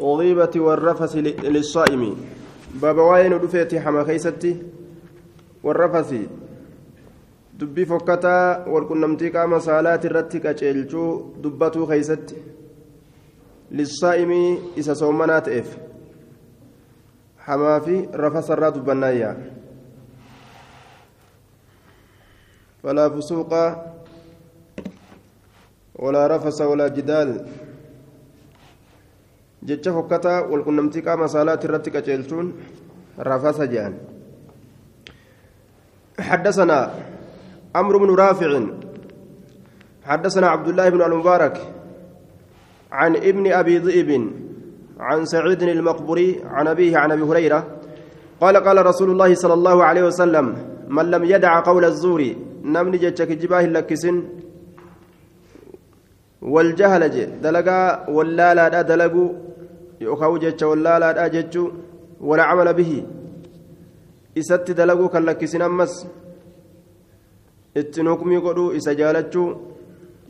الغيبة والرفث للصائم باب واين دفيتي حما خيستي والرفث dubbii fokkataa walqunnamtii qaama saalaati irratti qaceelchuu dubbatuu keeysatti lissaa'imii isa soomanaa ta'eef hamaa fi rafasarraa dubbannaayyaa falaa fusuuqa walaa rafasa walaa jidaal jecha fokkataa walqunnamtii qaama saalaati irratti qaceelchuun rafasa jedhan حدثنا عمرو بن رافع حدثنا عبد الله بن المبارك عن ابن ابي ذئب عن سعيد المقبري عن ابيه عن ابي هريره قال قال رسول الله صلى الله عليه وسلم من لم يدع قول الزور نمني جتك جباه لكسن والجهل دلقا ولا لا دلقوا يؤخو جتش ولا لا جتش ولا عمل به إست دلقوا كاللكسن أمس ittiin hukmii godhuu isa jaalachuu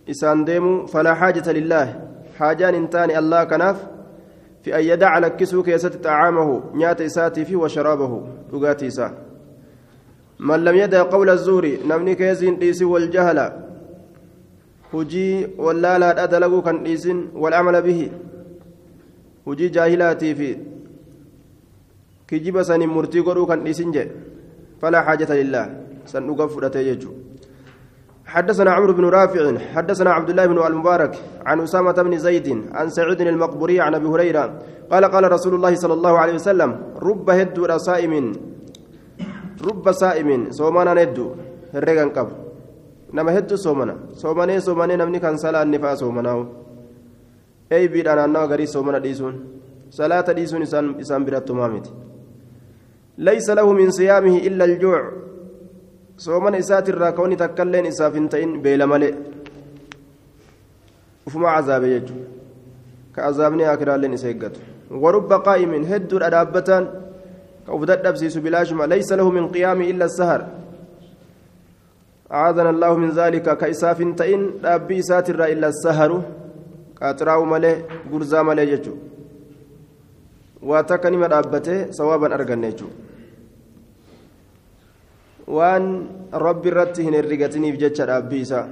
isaan deemuu falaa haajata lillaahi haajaan hin taane allah kanaaf fi an yadaca lakkisuu keessatti xacaamahu nyaata isaatii fi washaraabahu dhugaatii isaa man lam yada qawla zuuri namni keessiin dhiisi waljahala hujii wallaalaadha dalaguu kan dhiisin walcamala bihi hujii jaahilaatii fi kijiba saniin murtii godhuu kan dhiisin jedhe falaa haajata lillaahi san dhuga fudhatee jechuudha حدثنا عمرو بن رافع حدثنا عبد الله بن المبارك عن أسامة بن زيد عن سعيد المقبوري عن أبي هريرة قال قال رسول الله صلى الله عليه وسلم رب هد صائم رب صائم صومانا ند الرجال قب صومنا صوماني صوماني نمني كان صلاة النفاس صومنا أي بيد أنا أنا غري صومنا ديسون صلاة ديسون إسان إسان برات ليس له من صيامه إلا الجوع soomana isaatirraa ka'uni takkailleen isaaf hin ta'in beela malee ufuma cazaabe jechuudha ka azaabni akiraalleen isa eeggatu warubba qaa'imin hedduudha dhaabbataan ka uf dadhabsiisu bilaashuma laysa lahu min qiyaami illa sahar أعاذنا الله من ذلك. كإساف تئن أبي ساتر إلا السهر. قاتراو ملي غرزا ملي جتو واتكني مدابته صوابا أرغن waan rabbi irratti hin herrigatiniif jecha dhaabbii isaa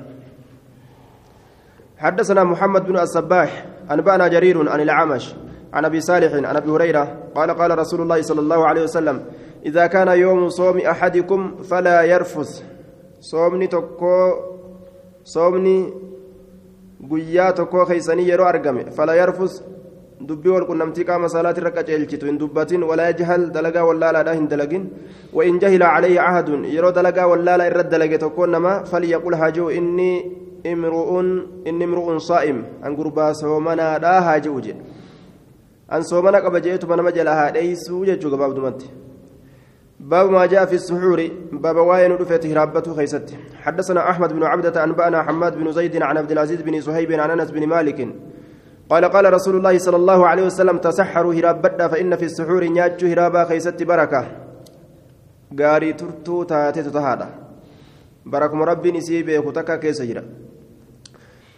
حدثنا محمد بن الصباح أنبأنا جرير عن العمش عن أبي صالح عن أبي هريرة قال قال رسول الله صلى الله عليه وسلم إذا كان يوم صوم أحدكم فلا يرفث. صومني تكو صومني قيا تكو خيساني يرو أرقم فلا يرفث dubbii wal qunnamtii qaama salaati irra qaceelchitu hin dubbatin walaa yajhal dalagaa wallaalaadha hin dalagin wain jahila calayhi cahadun yeroo dalagaa wallaala irra dalage tokkoon nama falyaqul hajuu inni imru'un inni imru'un saa'im an gurbaa soomanaadha haa je'u jedhe an soomana qaba je'etuma nama jala haa dheeysuu jechuu gabaabdumatti باب ما جاء في السحور باب واين رفعت هرابته خيست. حدثنا أحمد بن عبدة انبانا حماد بن زيد عن عبد العزيز بن صهيب عن أنس بن مالك. قال قال رسول الله صلى الله عليه وسلم تسحروا هرابدا فإن في السحور نياتشو هرابا خيست بركة. غاري ترتو تاتي تهادا بركم ربي نسيبه كتكا كيسجرا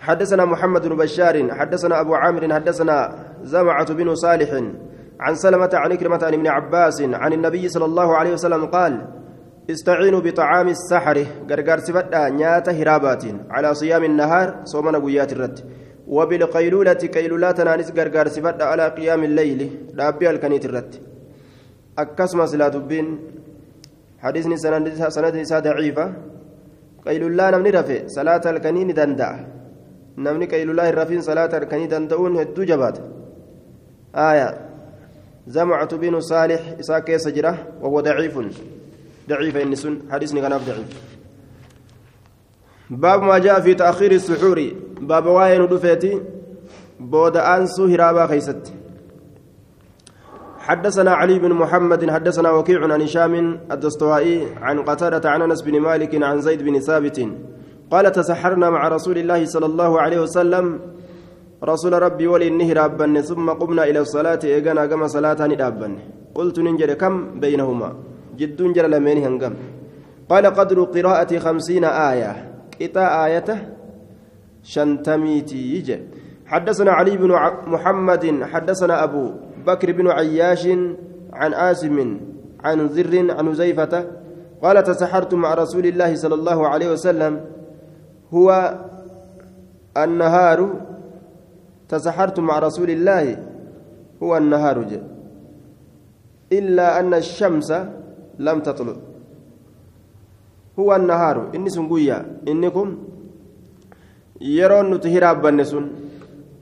حدثنا محمد بن بشار حدثنا أبو عامر حدثنا زمعة بن صالح. عن سلمة عن كلمة عن ابن عباس عن النبي صلى الله عليه وسلم قال استعينوا بطعام السحر. غرغر سفدا نياتا هرابات على صيام النهار صومنا قيات الرد. وبالقيلولة قيلولات نانس غرغر سفد على قيام الليل دابي الكنيت الرت أكسم سلا دبين حديثني سند ضعيفة. قيلولا نمني رفي صلاة الكنين دندع نمني قيلولا الرفين صلاة الكنين دندعون هدو جبات آية. زمعة بن صالح إساك سجرة وهو ضعيف. ضعيف إنسون حديثني كان ضعيف. باب ما جاء في تأخير السحور. باب واين دفيتي بود أنسو هرابا خيست. حدثنا علي بن محمد حدثنا وكيع عن هشام الدستوائي عن قتادة عن أنس بن مالك عن زيد بن ثابت. قال تسحرنا مع رسول الله صلى الله عليه وسلم رسول ربي ولإنه رابن ثم قمنا إلى الصلاة إيقنا كما صلاة ندابن قلت ننجر كم بينهما؟ جد جر لمن هنقم. قال قدر قراءة خمسين آية. إتا آية شنتميتي حدثنا علي بن محمد حدثنا أبو بكر بن عياش عن آسم عن زر عن زيفة. قال تسحرت مع رسول الله صلى الله عليه وسلم. هو النهار تسحرت مع رسول الله هو النهار جي. إلا أن الشمس لم تطلع. هو النهار. إني سنقويا. إنكم يرون نتهراب بنسون.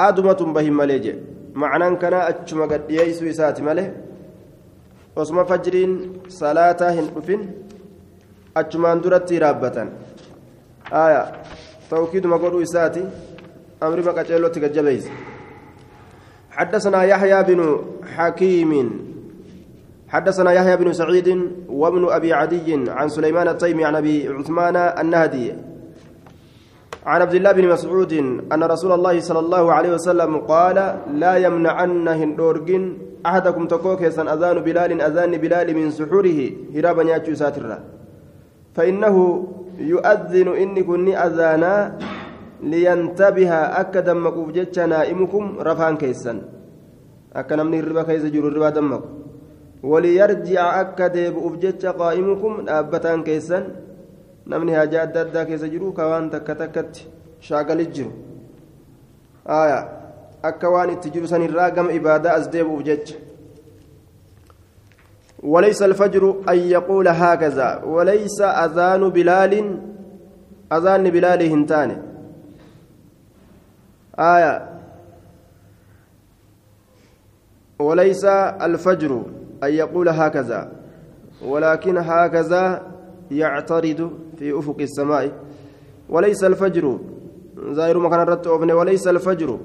أدمة بهم مليجي معنى كان أتشما قد ييسو إساتي مليه. osuma fajriin salaataa hin dhufin achumaan duratti raabbatan aya tawkiiduma godhuu amri maqaceellotti gajjabeeyse حدثنا يحيى بن حكيم. حدثنا يحيى بن سعيد وابن أبي عدي عن سليمان التيمي عن أبي عثمان النهدي. عن عبد الله بن مسعود أن رسول الله صلى الله عليه وسلم قال لا يمنعن هندورجن أحدكم تكوك يسن أذان بلال أذان بلال من سحوره هرابا ياتشو ساترا فإنه يؤذن إني كني أذانا لينتبه أكد مكوف جتش نائمكم رفان كيسن. أكنا من الربا كيس جرو الربا دمك وليرجع أكد بؤف جتش قائمكم أبتان jiru ka waan takka takkatti shaagalit jiru aayaa akka waan itti jiru sanirraa gama ibaadaa as deebi'uuf jecha وليس الفجر أن يقول هكذا. وليس أذان بلال أذان بلال هنتان. آية. وليس الفجر أن يقول هكذا ولكن هكذا يعترض في أفق السماء. وليس الفجر زائر مكان الرت وليس الفجر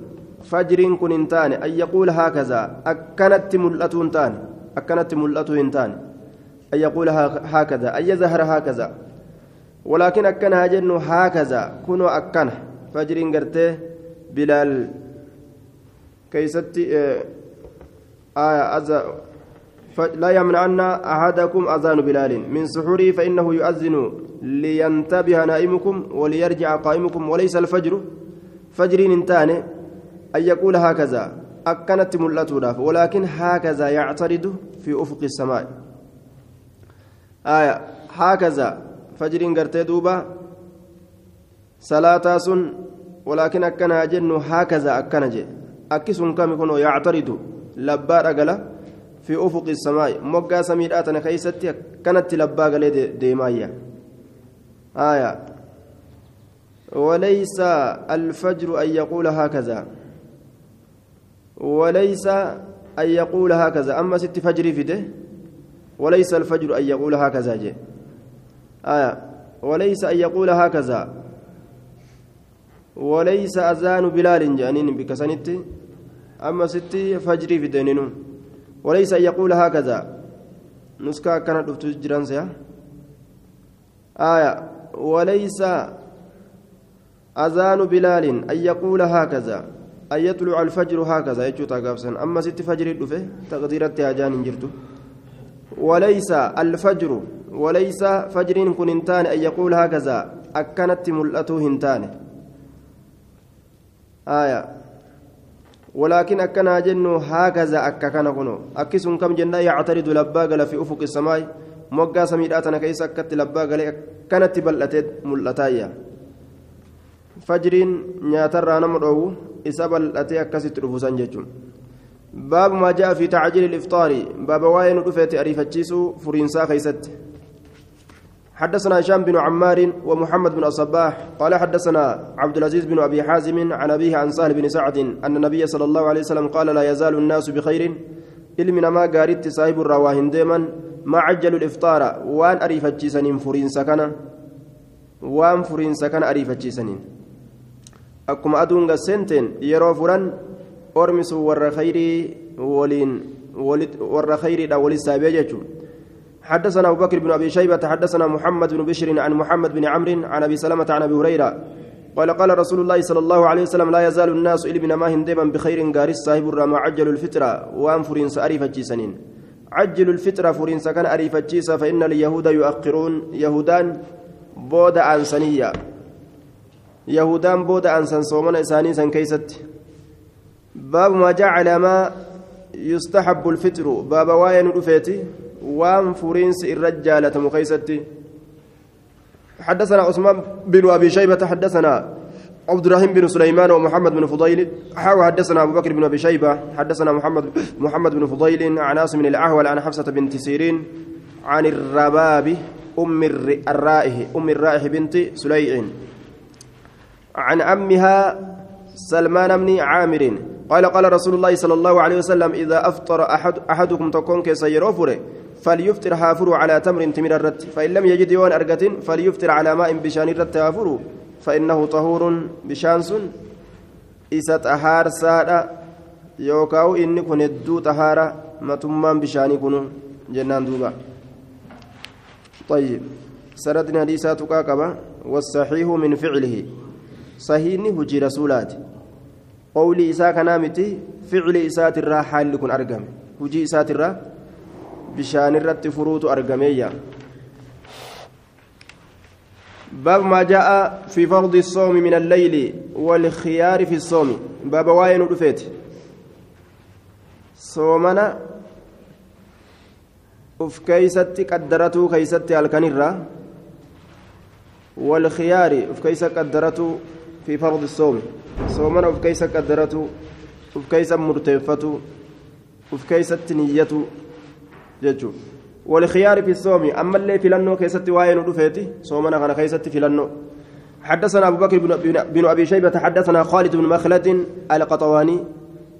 فجرين كن انتان أن يقول هكذا أكنت ملأة انتان أكنت ملأة انتان أن يقول هكذا أن يظهر هكذا. ولكن أكنها جن هكذا كنوا أكنه فجرين قرته بلال كيستي آية أزا لا يمنعن أحدكم أذان بلال. من سحوره فإنه يؤذن لينتبه نائمكم وليرجع قائمكم وليس الفجر. فجرين انتاني أن يقول هكذا. أكنت ملتوداف ولكن هكذا يعترض في أفق السماء. آية هكذا. فجر قرتي دوبا صلاة ولكن أكنا جن هكذا أكنا جي. أكس كم يكون يعترض لبار أقلا في أفق السماء. مقا سميراتنا كيستي كانت لبا قلي ديمايا. آية. وليس الفجر أن يقول هكذا. وليس أن يقول هكذا. أما ست فجر فده وليس الفجر أن يقول هكذا جي. آية. وليس أن يقول هكذا. وليس أذان بلال جانين بكسنت أما ست فجر في دينين. وليس أن يقول هكذا. نسكا كانت تجران آية. وليس أذان بلال أن يقول هكذا. أن يطلع الفجر هكذا. يجو تاقافسن أما ست فجر دفه تقديرت أجان جرتو. وليس الفجر. وليس فجر كن انتان أن يقول هكذا. أكنت ملأته هنتان آية ولكن أكنا جنو هكذا أككنا كنو أكسن كم جنة يعترض لباقل في أفق السماء moggaa samiidhaatana keessa akkatti labbaa galee akkanatti bal'atee mul'ataayya fajriin nyaatarraa nama dhoowwu isa bal'atee akkasitti dhufusan jechuun باب ما جاء في تعجيل الإفطار باب واين رفيت أريفتشيسو فرينسا خيست حدثنا هشام بن عمار ومحمد بن الصباح قال حدثنا عبد العزيز بن أبي حازم عن أبيه عن سهل بن سعد أن النبي صلى الله عليه وسلم قال لا يزال الناس بخير علمنا ما قارت صاحب الرواهن ديما ما عجلوا الإفطار وان أريفتشيسنين فرينسا كان وان كان أريفتشيسنين akkuma aduun gassenteen yeroo furan ormi sun warra khayrii waliin warra khayriidha walis saabee jechuun حدثنا أبو بكر بن أبي شيبة حدثنا محمد بن بشر عن محمد بن عمرو عن أبي سلمة عن أبي هريرة. قال قال رسول الله صلى الله عليه وسلم لا يزال الناس إلى ما هندما بخير قارس صاحب الرما عجل الفطرة وأن فرنس أريف سنين عجل الفطرة فرنس كان أريف فإن اليهود يؤخرون. يهودان بود عن سنية yahudaan booda ansan soomana isaanii san keeysatti باب ما جعل ما يستحب الفطر. باب واين رفيتي وام فرينس الرجالة مخيستي حدثنا عثمان بن أبي شيبة حدثنا عبد الرحيم بن سليمان ومحمد بن فضيل. حاو حدثنا أبو بكر بن أبي شيبة حدثنا محمد محمد بن فضيل عن عاصم الأعول عن حفصة بنت سيرين عن الرباب أم الرائح أم الرائح بنت سليع. عن عمها سلمان بن عامر. قال قال رسول الله صلى الله عليه وسلم إذا أفطر أحد أحدكم تكون كسيروفر فليفطر هافر على تمر تمر الرت فإن لم يجد يوان أرقة فليفطر على ماء بشان الرت هافر فإنه طهور بشانس إسات أهار سادة يوكاو إني كن الدو طهارة ما تمان بشاني كنو جنان دوبا. طيب سردنا حديثات كاكبة والصحيح من فعله. صحيحني هجي رسولات. قولي إساء كنامتي فعل إساءة الرا حال لكن أرقم. هجي إساءة الرا بشان الرت فروت أرقمية باب ما جاء في فرض الصوم من الليل والخيار في الصوم باب واين رفيت صومنا uf keeysatti qaddaratuu keeysatti halkanirra والخيار uf keeysa qaddaratuu في فرض الصوم صومنا uf keeysa qaddaratuu uf keeysa murteeffatu uf keeysatti niyyatu jechuu والخيار في الصوم أما اللي في لنو كيست واين رفيتي صومنا كان كيست في لنو حدثنا أبو بكر بن أبي شيبة حدثنا خالد بن مخلد القطواني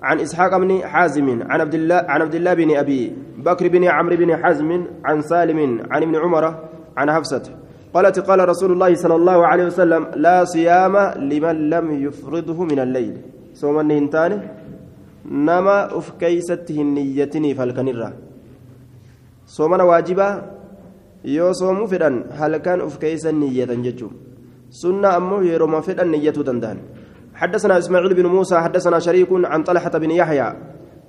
عن إسحاق بن حازم عن عبد الله عن عبد الله بن أبي بكر بن عمرو بن حزم عن سالم عن ابن عمر عن حفصة قالت قال رسول الله صلى الله عليه وسلم لا صيام لمن لم يفرضه من الليل صوم النهنتان نما أف كيسته النيتني صومنا واجبا yoo soomuu fedhan halkan uf keeysa niyyatan jechuun sunna ammoo yeroo fedhan niyyatuu danda'an. حدثنا إسماعيل بن موسى حدثنا شريك عن طلحة بن يحيى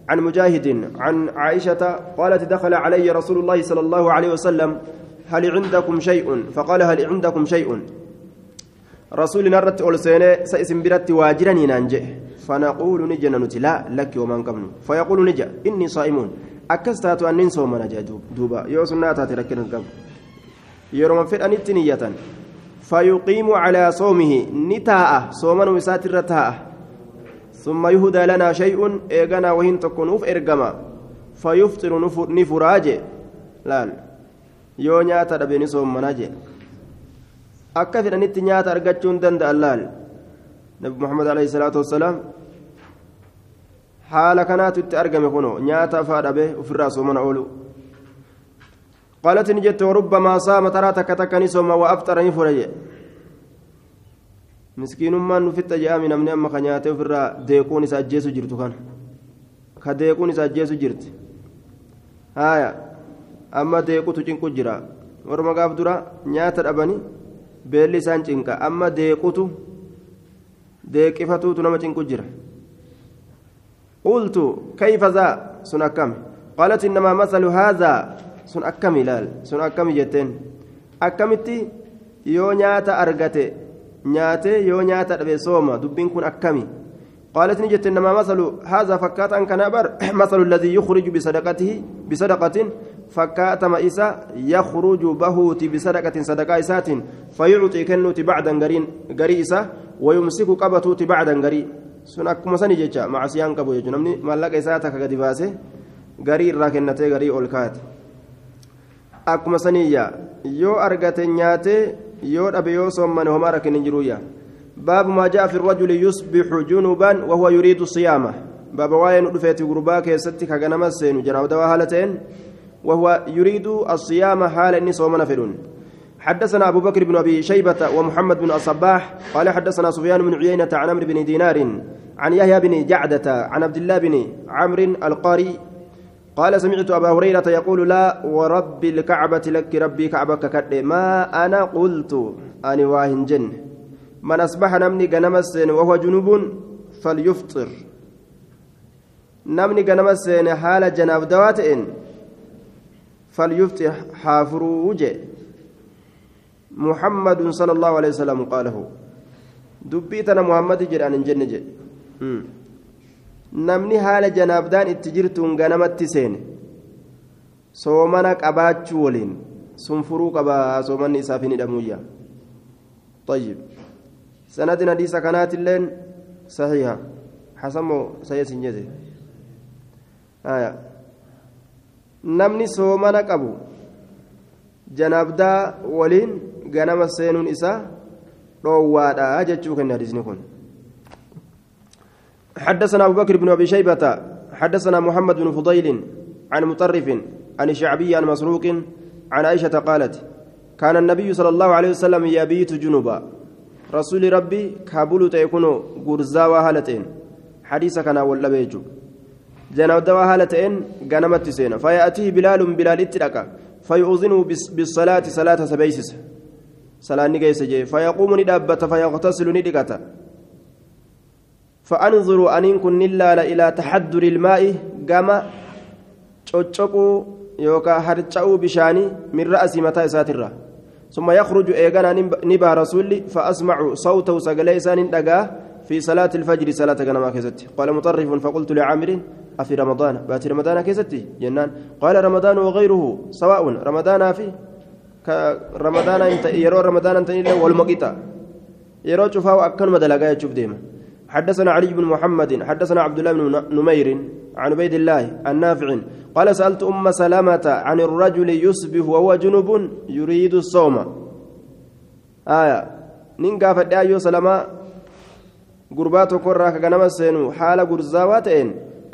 عن مجاهد عن عائشة قالت دخل علي رسول الله صلى الله عليه وسلم هل عندكم شيء فقال هل عندكم شيء رسول نرت أولسين سيسم برت واجرني نانجي فنقول نجنا لا لك ومن قبل فيقول نجا إني صائمون أكستات أن ننسوا من دوبا يوسناتها تركنا قبل يروم في أن نية فيقيم على صومه نتاء صوما وساتر تاء ثم يهدى لنا شيء إيغانا وهن تكون إرقما فيفطر نفراج لا yoo nyaata dhabe ni soommanaa jee akka fedhanitti nyaata argachuun danda'an laal. Nabi muhammad alayhi salaatu wassalaam haala kanaatu itti argame kuno nyaata afaa dhabe ofirraa soomana oolu قالت نجت وربما صام ترى تك تك نسوم وافطر نفرج مسكين ما نفت جاء من امن اما خنياته فرا ديقون ساجيسو جرت كان كديقون ساجيسو جرت هايا اما ديقو تجنكو جرا ورما غاف درا نياتا دبني beelli isaan cinqa amma deequtu deeqifatuutu nama cinqu jira qultu kayfa zaa sun akkami qaalat innamaa masalu haadhaa sun akkami ilaal sun akkami jetteen akkamitti yoo nyaata argate nyaate yoo nyaata dhabe sooma قالت نجت إنما مثل هذا فكات أن كان مثل الذي يخرج بصدقته بصدقة فكات ما إسا يخرج بهوت بصدقة صدقة إسات فيعطي كنوت بعدا قرين قري إسا ويمسك قبتوت sun akkuma sani jecha macaasiyaan qabu jechuun. Namni mallaqa isaa takka gadi baase garii irraa kennatee garii ol kaate. Akkuma saniyya yoo argate nyaate yoo dhabe yoo sommane homaa rakkin hin jiruyya baabu maa ja'a fi rajuli yusbixu junuban wahuwa yuriidu siyaama baaba waa'ee nu dhufeeti gurbaa keessatti ka ganama seenu janaawdawaa haala ta'een wahuwa yuriidu asiyaama haala inni soomana fedhuun. حدثنا أبو بكر بن أبي شيبة ومحمد بن الصباح قال حدثنا سفيان بن عيينة عن عمرو بن دينار عن يحيى بن جعدة عن عبد الله بن عمرو القاري قال سمعت أبا هريرة يقول لا ورب الكعبة لك ربي كعبك كد. ما أنا قلت أنا واهن جن. من أصبح نمني جنمس وهو جنوب فليفطر. نمني جنمس حال جناب دواتئن فليفطر حافروج. محمد صلى الله عليه وسلم قاله دبيتنا محمد جران جن namni haala janaabdaan itti jirtuun ganamatti seene soomana qabaachuu waliin sun furuu qabaa soomanni isaaf hin hidhamuyya طيب سند حديث كانت اللين صحيحة حسن سيد سنجده آية namni soomana qabu janaabdaa waliin ganama seenuun isaa dhoowwaadha jechuu kenna hadiisni kun. حدثنا أبو بكر بن أبي شيبة حدثنا محمد بن فضيل عن مطرف عن الشعبي عن مسروق عن عائشة قالت كان النبي صلى الله عليه وسلم يبيت جنوبا رسول ربي كابول تيكون غرزا وهالتين. حديث كان ولا بيجو جناب دوا هالتين غنمت سينا. فيأتيه بلال بلال اتلقى. فيؤذنه بالصلاة صلاة سبيسس. صلاة نجيس جي فيقوم ندابة فيغتسل ندقة فأنظر أن كن إلا إلى تحدر الماء قام تشوتشوكو يوكا هرتشاو بشاني من رأس متى ساترة ثم يخرج إيغانا نبا رسولي فأسمع صوته سقليسان دقاه في صلاة الفجر صلاة غنما كيستي قال مطرف فقلت لعامر أفي رمضان باتي رمضان كيستي جنان قال رمضان وغيره سواء رمضان في يرو رمضان انت إلا والمقيتا يرو شوفها أكن مدلقا يشوف ديما حدثنا علي بن محمد حدثنا عبد الله بن نمير عن عبيد الله النافع قال سألت أم سلامة عن الرجل يصبح وهو جنب يريد الصوم آية نين قافت أيو سلامة gurbaa tokkorraa ka ganama seenu haala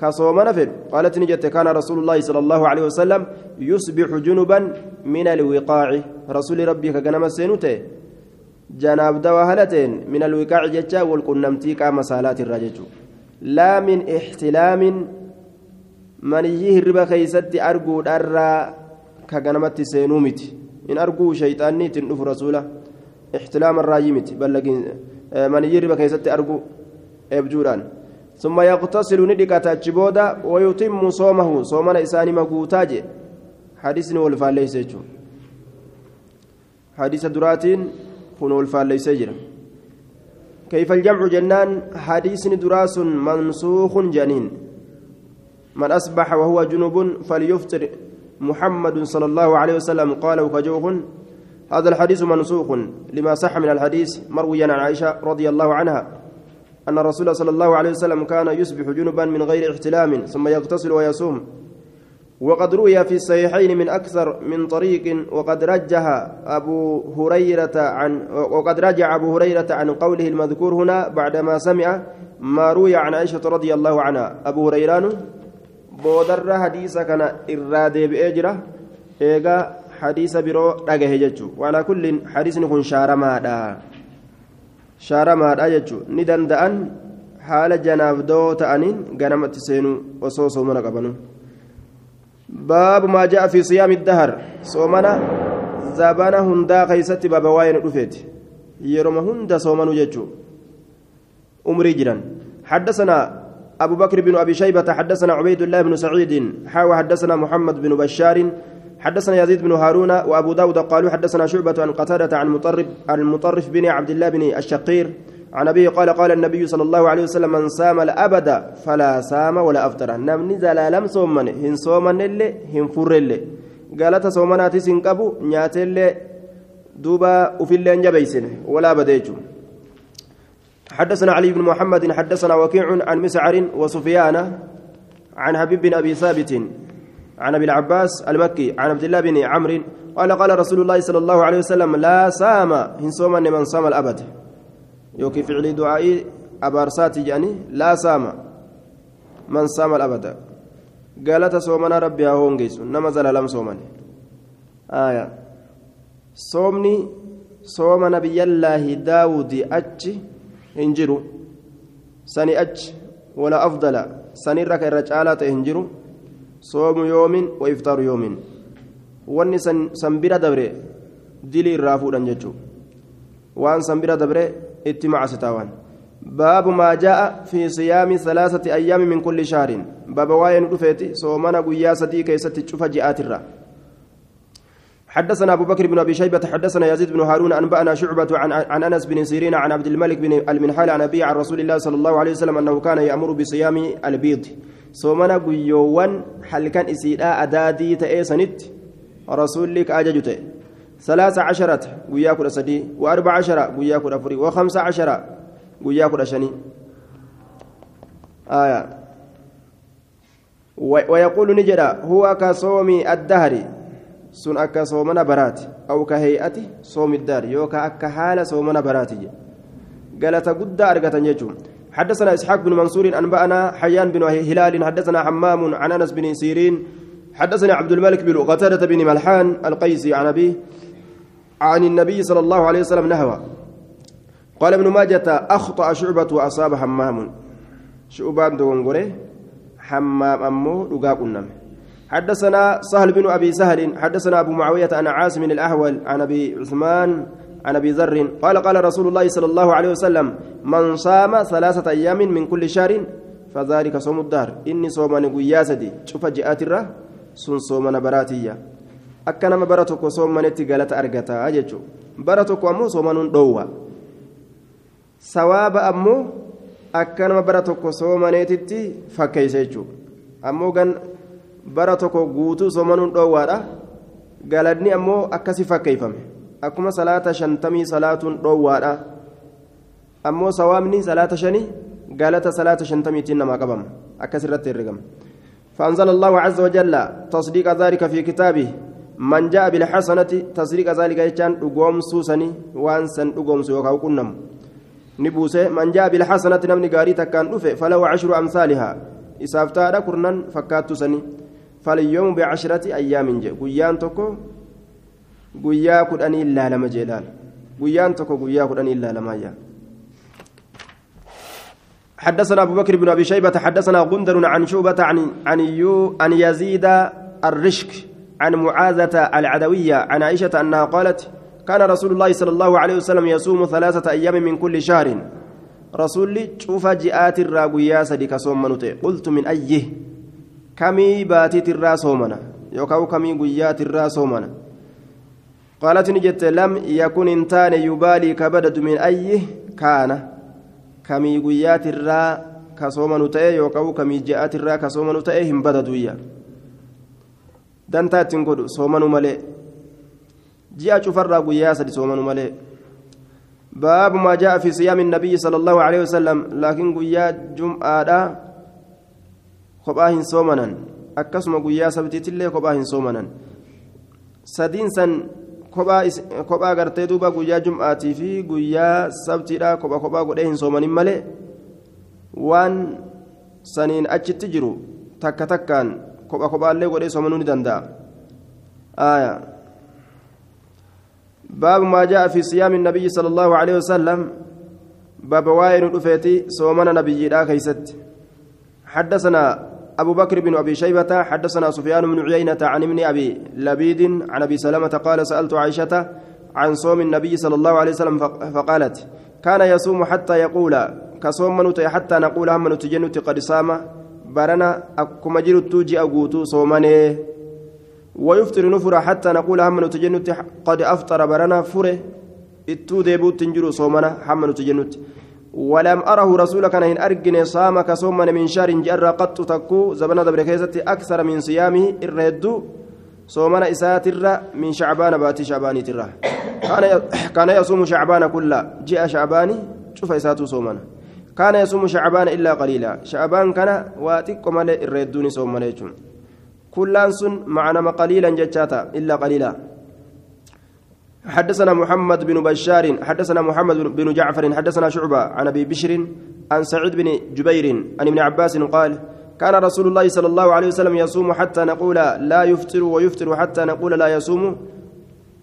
gurzaawaa ta'een ka soomana fedhu qaalat ni jette kaana rasuulu llaahi sala allahu alehi wasalam yusbixu junuban min alwiqaaci rasuli rabbii ka ganama seenu ta'e janaabdawaa haala ta'een min alwiqaaci jecha walqunnamtii qaama saalaatirraa jechuu laa min ixtilaamin maniyyii hirriba keeysatti arguudharraa ka ganamatti seenuu miti in arguu shayxaanni ittiin dhufu rasuula ixtilaama ثم يغتسل ندقة أجبودا ويتم صومه. صومنا إساني مقوتاج حديث والفال ليس حديث دراتين كن والفال ليس كيف الجمع جنان؟ حديث دراس منسوخ جنين. من أصبح وهو جنوب فليفطر محمد صلى الله عليه وسلم. قال وكجوه هذا الحديث منسوخ لما صح من الحديث مرويا عن عائشة رضي الله عنها. أن الرسول صلى الله عليه وسلم كان يصبح جنبا من غير احتلام ثم يغتسل ويصوم. وقد روي في الصحيحين من أكثر من طريق وقد رجح أبو هريرة عن وقد رجع أبو هريرة عن قوله المذكور هنا بعدما سمع ما روي عن عائشة رضي الله عنها. أبو هريران بودر حديث كان إرادة بأجرة. إيجا حديث برو dhagahe jechuun walaa kulliin hadiisni kun shaaramaadha jechuun ni danda'an haala janaabdoo ta'aniin ganamatti seenuu osoo soomana qabanu baabu maa fi siyaami dahar soomana zabana hundaa keeysatti baaba waa'ee nu dhufeeti yeroma hunda soomanuu jechuu umrii jiran حدثنا أبو بكر بن أبي شيبة حدثنا عبيد الله بن سعيد حاوى حدثنا محمد بن بشار حدثنا يزيد بن هارون وأبو داود قالوا حدثنا شعبة عن قتادة عن مطرف المطرف بن عبد الله بن الشقير. عن أبيه قال قال النبي صلى الله عليه وسلم من سام الأبد فلا سام ولا أفطر. نم نزل لم صومن هن صومن اللي هن فر اللي قالت صومنات سنقبو نيات اللي دوبا وفي اللي انجبيسن ولا بديجو. حدثنا علي بن محمد حدثنا وكيع عن مسعر وسفيان عن حبيب بن أبي ثابت. عن أبي العباس المكي عن عبد الله بن عمرو قال قال رسول الله صلى الله عليه وسلم لا سام هن صوم من صام الأبد. يوكي فعل دعائي ابارسات يعني لا سام من صام الأبد. قالت صومنا ربي هونجيس نما زال لم صومن آية. صومني صوم نبي الله داود أتش هنجرو سني أتش ولا أفضل. سني رك الرجالات هنجرو yoomin wanni san bira dabre dilii irraa fuudhan jechuu waan san bira dabre itti macasitaawan baabu maa jaa'a fi siyaami salaasati ayyaami min kulli shahrin baaba waa'ee nu dhufeeti soomana guyyaa sadii keessatti cufa ji'aatirra حدثنا أبو بكر بن أبي شيبة حدثنا يزيد بن هارون أنبأنا شعبة عن, عن أنس بن سيرين عن عبد الملك بن المنحال عن أبي عن رسول الله صلى الله عليه وسلم أنه كان يأمر بصيام البيض soomana guyyoowwan halkan isiidhaa adaadii ta'ee sanitti rasuulli ka ajaju ta'e. Salaasa casharata guyyaa kudha sadii. Wa arba cashara guyyaa kudha afurii wa kamsa cashara guyyaa kudha shanii wayaquulu ni jedha huwa ka soomi addahari? Sun akka soomana baraati. Aw ka heey'ati soomi daar yookaa akka haala soomana baraati galata guddaa argatan jechuudha حدثنا إسحاق بن منصور أنبأنا حيان بن هلال حدثنا حمام عن أنس بن سيرين حدثنا عبد الملك بن قتادة بن ملحان القيسي عن أبيه عن النبي صلى الله عليه وسلم نهوى. قال ابن ماجة أخطأ شعبة وأصاب حمام. شعبان دون حمام أمو النمي حدثنا سهل بن أبي سهل حدثنا أبو معاوية عن عاصم الاحول عن أبي عثمان عن ابي ذر قال قال رسول الله صلى الله عليه وسلم من صام ثلاثة أيام من كل شهر فذلك صوم الدهر اني صومان قياسدي شوف جاءت الره سن صومان براتيه akka nama bara tokko soomanitti galata argataa jechuudha bara tokko ammoo soomanuun dhoowwa sawaaba ammoo akka nama bara tokko soomaneetitti fakkeessa jechuudha ammoo gan bara tokko guutuu soomanuun dhoowwaadha galadni ammoo akkasi fakkeeyfame akkuma salaata shantamii salaatuun dhoowwaadha. Ammoo sawaamni salaata shanii galata salaata shantamiitiin namaa qabama. Akkas irratti herregama فأنزل الله عز وجل تصديق ذلك في كتابه من جاء بالحسنة تصديق ذلك يجان دغوم سوسني وان سن دغوم سو يوكاو كنم نبوسه من جاء بالحسنة نمني غاري تكان دفه فلو عشر أمثالها إسافتا كرنان فكاتو سني بعشرة أيام جي قيان تكو إلا لما جلال قيان تكو قيا كدني إلا لما يا حدثنا أبو بكر بن أبي شيبة حدثنا غندر عن شوبة عن عن يو عن يزيد الرشك عن معاذة العدوية عن عائشة أنها قالت كان رسول الله صلى الله عليه وسلم يصوم ثلاثة أيام من كل شهر. رسول شوف جاءت الراقيا صديق صوم قلت من أيه؟ kamii baatiitirraa soomana yookaan kamii guyyaatirraa soomana qaalati ni yakun hin taane yubaalii kabadadu min ayyi kaana kamii guyyaatirraa ka soomanu ta'e yookaan kamii ja'aatirraa ka soomanu ta'e hin badaduyya dantaa ittiin godhu soomanu malee ji'a cufarraa guyyaa sadi soomanu malee باب ما جاء في صيام النبي صلى الله عليه وسلم لكن قيا جمعة soomanan akkasuma guyyaa sabtiitillee kophaa hin soomanan sadiin san kophaa gartee duuba guyyaa jum'aatii fi guyyaa sabtiidha kopha kophaa godhee hin soomanin malee waan saniin achitti jiru takka takkaan kopha kophaallee godhee soomanuu ni danda'a باب ما جاء في صيام النبي صلى الله عليه وسلم باب واين رفيتي صومنا نبي لا كيست حدثنا أبو بكر بن أبي شيبة حدثنا سفيان بن عيينة عن ابن أبي لبيد عن أبي سلمة قال سألت عائشة عن صوم النبي صلى الله عليه وسلم فقالت كان يصوم حتى يقول كصوم منوت حتى نقول هم نتجنت قد صام برنا أكما جرت توجي أقوتو صومني ويفطر نفر حتى نقول هم نتجنت قد أفطر برنا فره إتو ديبوت تنجرو صومنا هم نتجنت ولم أره رسول كان إن أرجن صام كصوم من شهر جر قط تكو زبنا دبر أكثر من صيامه الرد صومنا إسات من شعبان باتي شعبان ترى. كان كان يصوم شعبان كله. جاء شعبان شوف إساته صومنا كان يصوم شعبان إلا قليلا. شعبان كان واتق مال الردون صومنا كلان سن معنا قليلا جتاتا إلا قليلا. حدثنا محمد بن بشار حدثنا محمد بن جعفر حدثنا شعبة عن أبي بشر عن سعيد بن جبير عن ابن عباس قال كان رسول الله صلى الله عليه وسلم يصوم حتى نقول لا يفطر ويفطر حتى نقول لا يصوم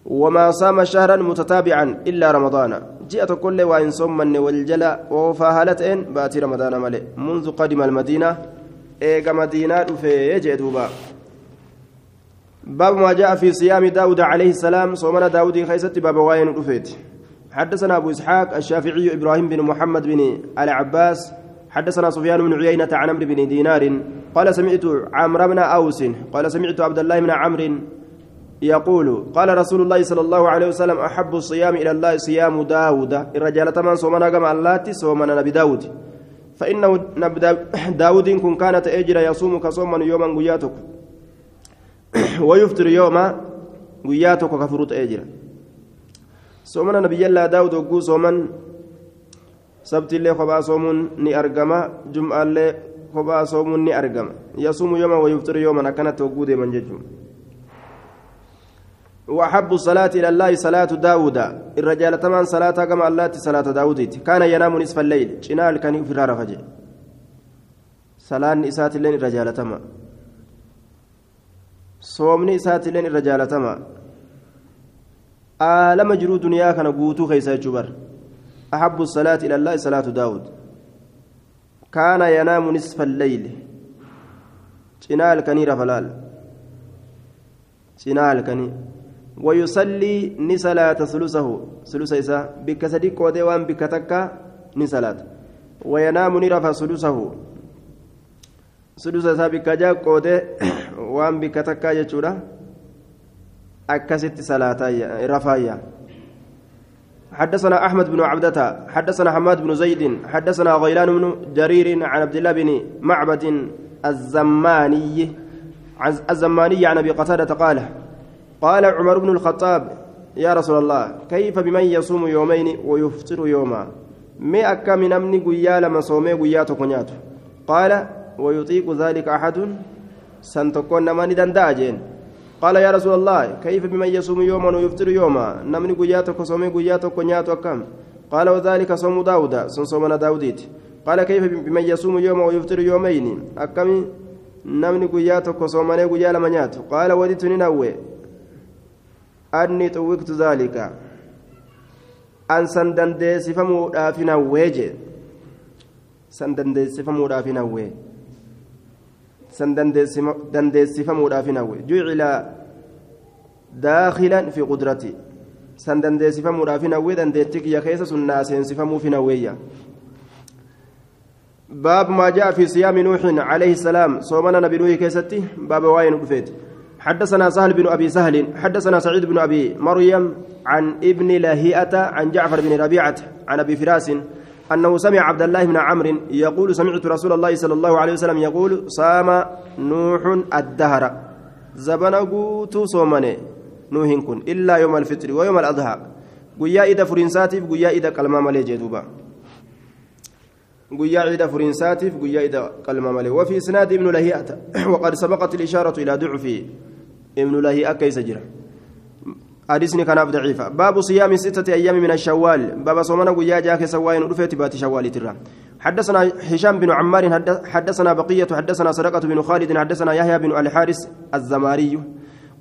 وما صام شهرا متتابعا إلا رمضان. جاءت كل وإن صمن والجلا وفاهلتين باتي رمضان ملئ منذ قدم المدينة إيقا مدينة في يجدوبا باب ما جاء في صيام داود عليه السلام صومنا داود خيست باب واين رفيت. حدثنا أبو إسحاق الشافعي إبراهيم بن محمد بن العباس حدثنا سفيان بن عيينة عن عمرو بن دينار قال سمعت عمرو بن أوس قال سمعت عبد الله بن عمرو يقول قال رسول الله صلى الله عليه وسلم أحب الصيام إلى الله صيام داود. الرجال تمام صومنا كما اللاتي صومنا نبي داود. فإنه داود كن كانت أجر يصوم كصوما يوما قياتك. ويفطر يوما قياتك كفروت أجر صومنا نبي الله داود وقو صوما سبت الله خبا صوم ني أرقما جمعة الله خبا صوم ني أرقما يصوم يوما ويفطر يوما كانت وقود من ججم. وأحب الصلاة إلى الله صلاة داود. الرجال تمان صلاة كما الله صلاة داود. كان ينام نصف الليل. شنال كان فرار فجأة. صلاة نسات الليل الرجال تما صومني إسات الليل الرجال تما آلم جرو دنيا كان قوتو خيسا جبر أحب الصلاة إلى الله صلاة داود كان ينام نصف الليل شنال كنير فلال شنال كنير ويصلي نسلاة ثلثه ثلث إساء بك صديق ودي وان بك تكا وينام نرفع ثلثه إساء بك جاء ودي وان بك تكا يجورا أكست صلاة رفايا حدثنا أحمد بن عبدة حدثنا حماد بن زيد حدثنا غيلان بن جرير عن عبد الله بن معبد الزماني الزماني عن أبي قتادة قال قال عمر بن الخطاب يا رسول الله كيف بمن يصوم يومين ويفطر يوما مي أكا من أمني قيا لما صومي قيا تكونيات قال ويطيق ذلك أحد؟ سنتكون نماني دنداجين قال يا رسول الله كيف بمن يصوم يوما ويفطر يوما؟ نمني قيا تكوصومي قيا تكونيات وكم قال وذلك صوم داود صومنا داوديت. قال كيف بمن يصوم يوما ويفطر يومين؟ أكمي نمني قيا تكوصومني قيا لما قال وديت ننوي. أني طوقت ذلك. أن سندن سفمو دافنا ويجي سندن سفمو دافنا وي وي جعل داخلا في قدرتي سندن سفمو دافنا وي دندتك يا كيس سناس سفمو فينا ويا باب ما جاء في صيام نوح عليه السلام صومنا نبي نوح كيستي باب واين رفيت حدثنا سهل بن ابي سهل حدثنا سعيد بن ابي مريم عن ابن لهيئه عن جعفر بن ربيعه عن ابي فراس أنه سمع عبد الله بن عمرو يقول سمعت رسول الله صلى الله عليه وسلم يقول صام نوح الدهر. زبنغوت صومني نوح كن إلا يوم الفطر ويوم guyyaa ida furiinsaatiif guyyaa ida qalmaa malee jee duuba guyyaa ida furiinsaatiif guyyaa ida qalmaa malee وفي إسناد ابن لهيئة وقد سبقت الإشارة إلى ضعفه. ابن لهيئة كيس جرى حديثني كان ضعيفة. باب صيام ستة أيام من الشوال. باب صومنا ويا جاك سواين رفيت بات شوال ترى. حدثنا هشام بن عمار حدثنا بقية حدثنا صدقة بن خالد حدثنا يحيى بن الحارس الزماري.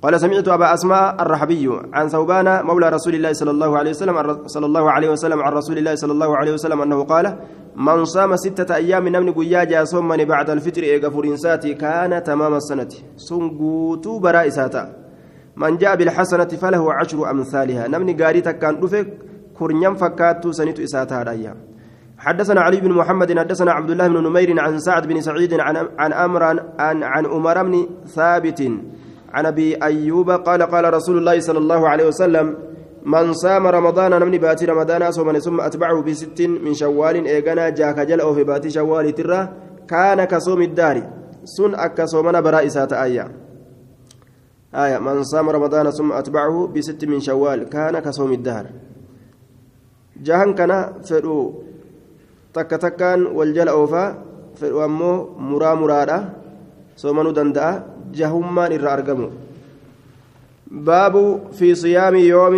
قال سمعت أبا أسماء الرحبي عن ثوبان مولى رسول الله صلى الله عليه وسلم صلى الله عليه وسلم عن رسول الله صلى الله عليه وسلم أنه قال من صام ستة أيام نمن قياجا صومني بعد الفطر إيغا فرنساتي كان تمام السنة. سنقوتو برائساتا. من جاء بالحسنة فله عشر أمثالها. نمني قاريتا كان رفك كرنيم فكاتو سنة إساتا رايا حدثنا علي بن محمد حدثنا عبد الله بن نمير عن سعد بن سعيد عن عن أمر عن عن أمر بن ثابت عن أبي أيوب قال قال رسول الله صلى الله عليه وسلم من صام رمضان نمني باتي رمضان صوم ثم أتبعه بست من شوال. ايغنا جاك جل أو في باتي شوال ترى كان كصوم الدار. سن اك صومنا برائسات ايا آية من صام رمضان ثم أتبعه بست من شوال كان كصوم الدهر. جهن كان فدو تك تكان والجل أوفا فدو أمو مرا مرادا صومنو دندأ جهمان إر أرقموا باب في صيام يوم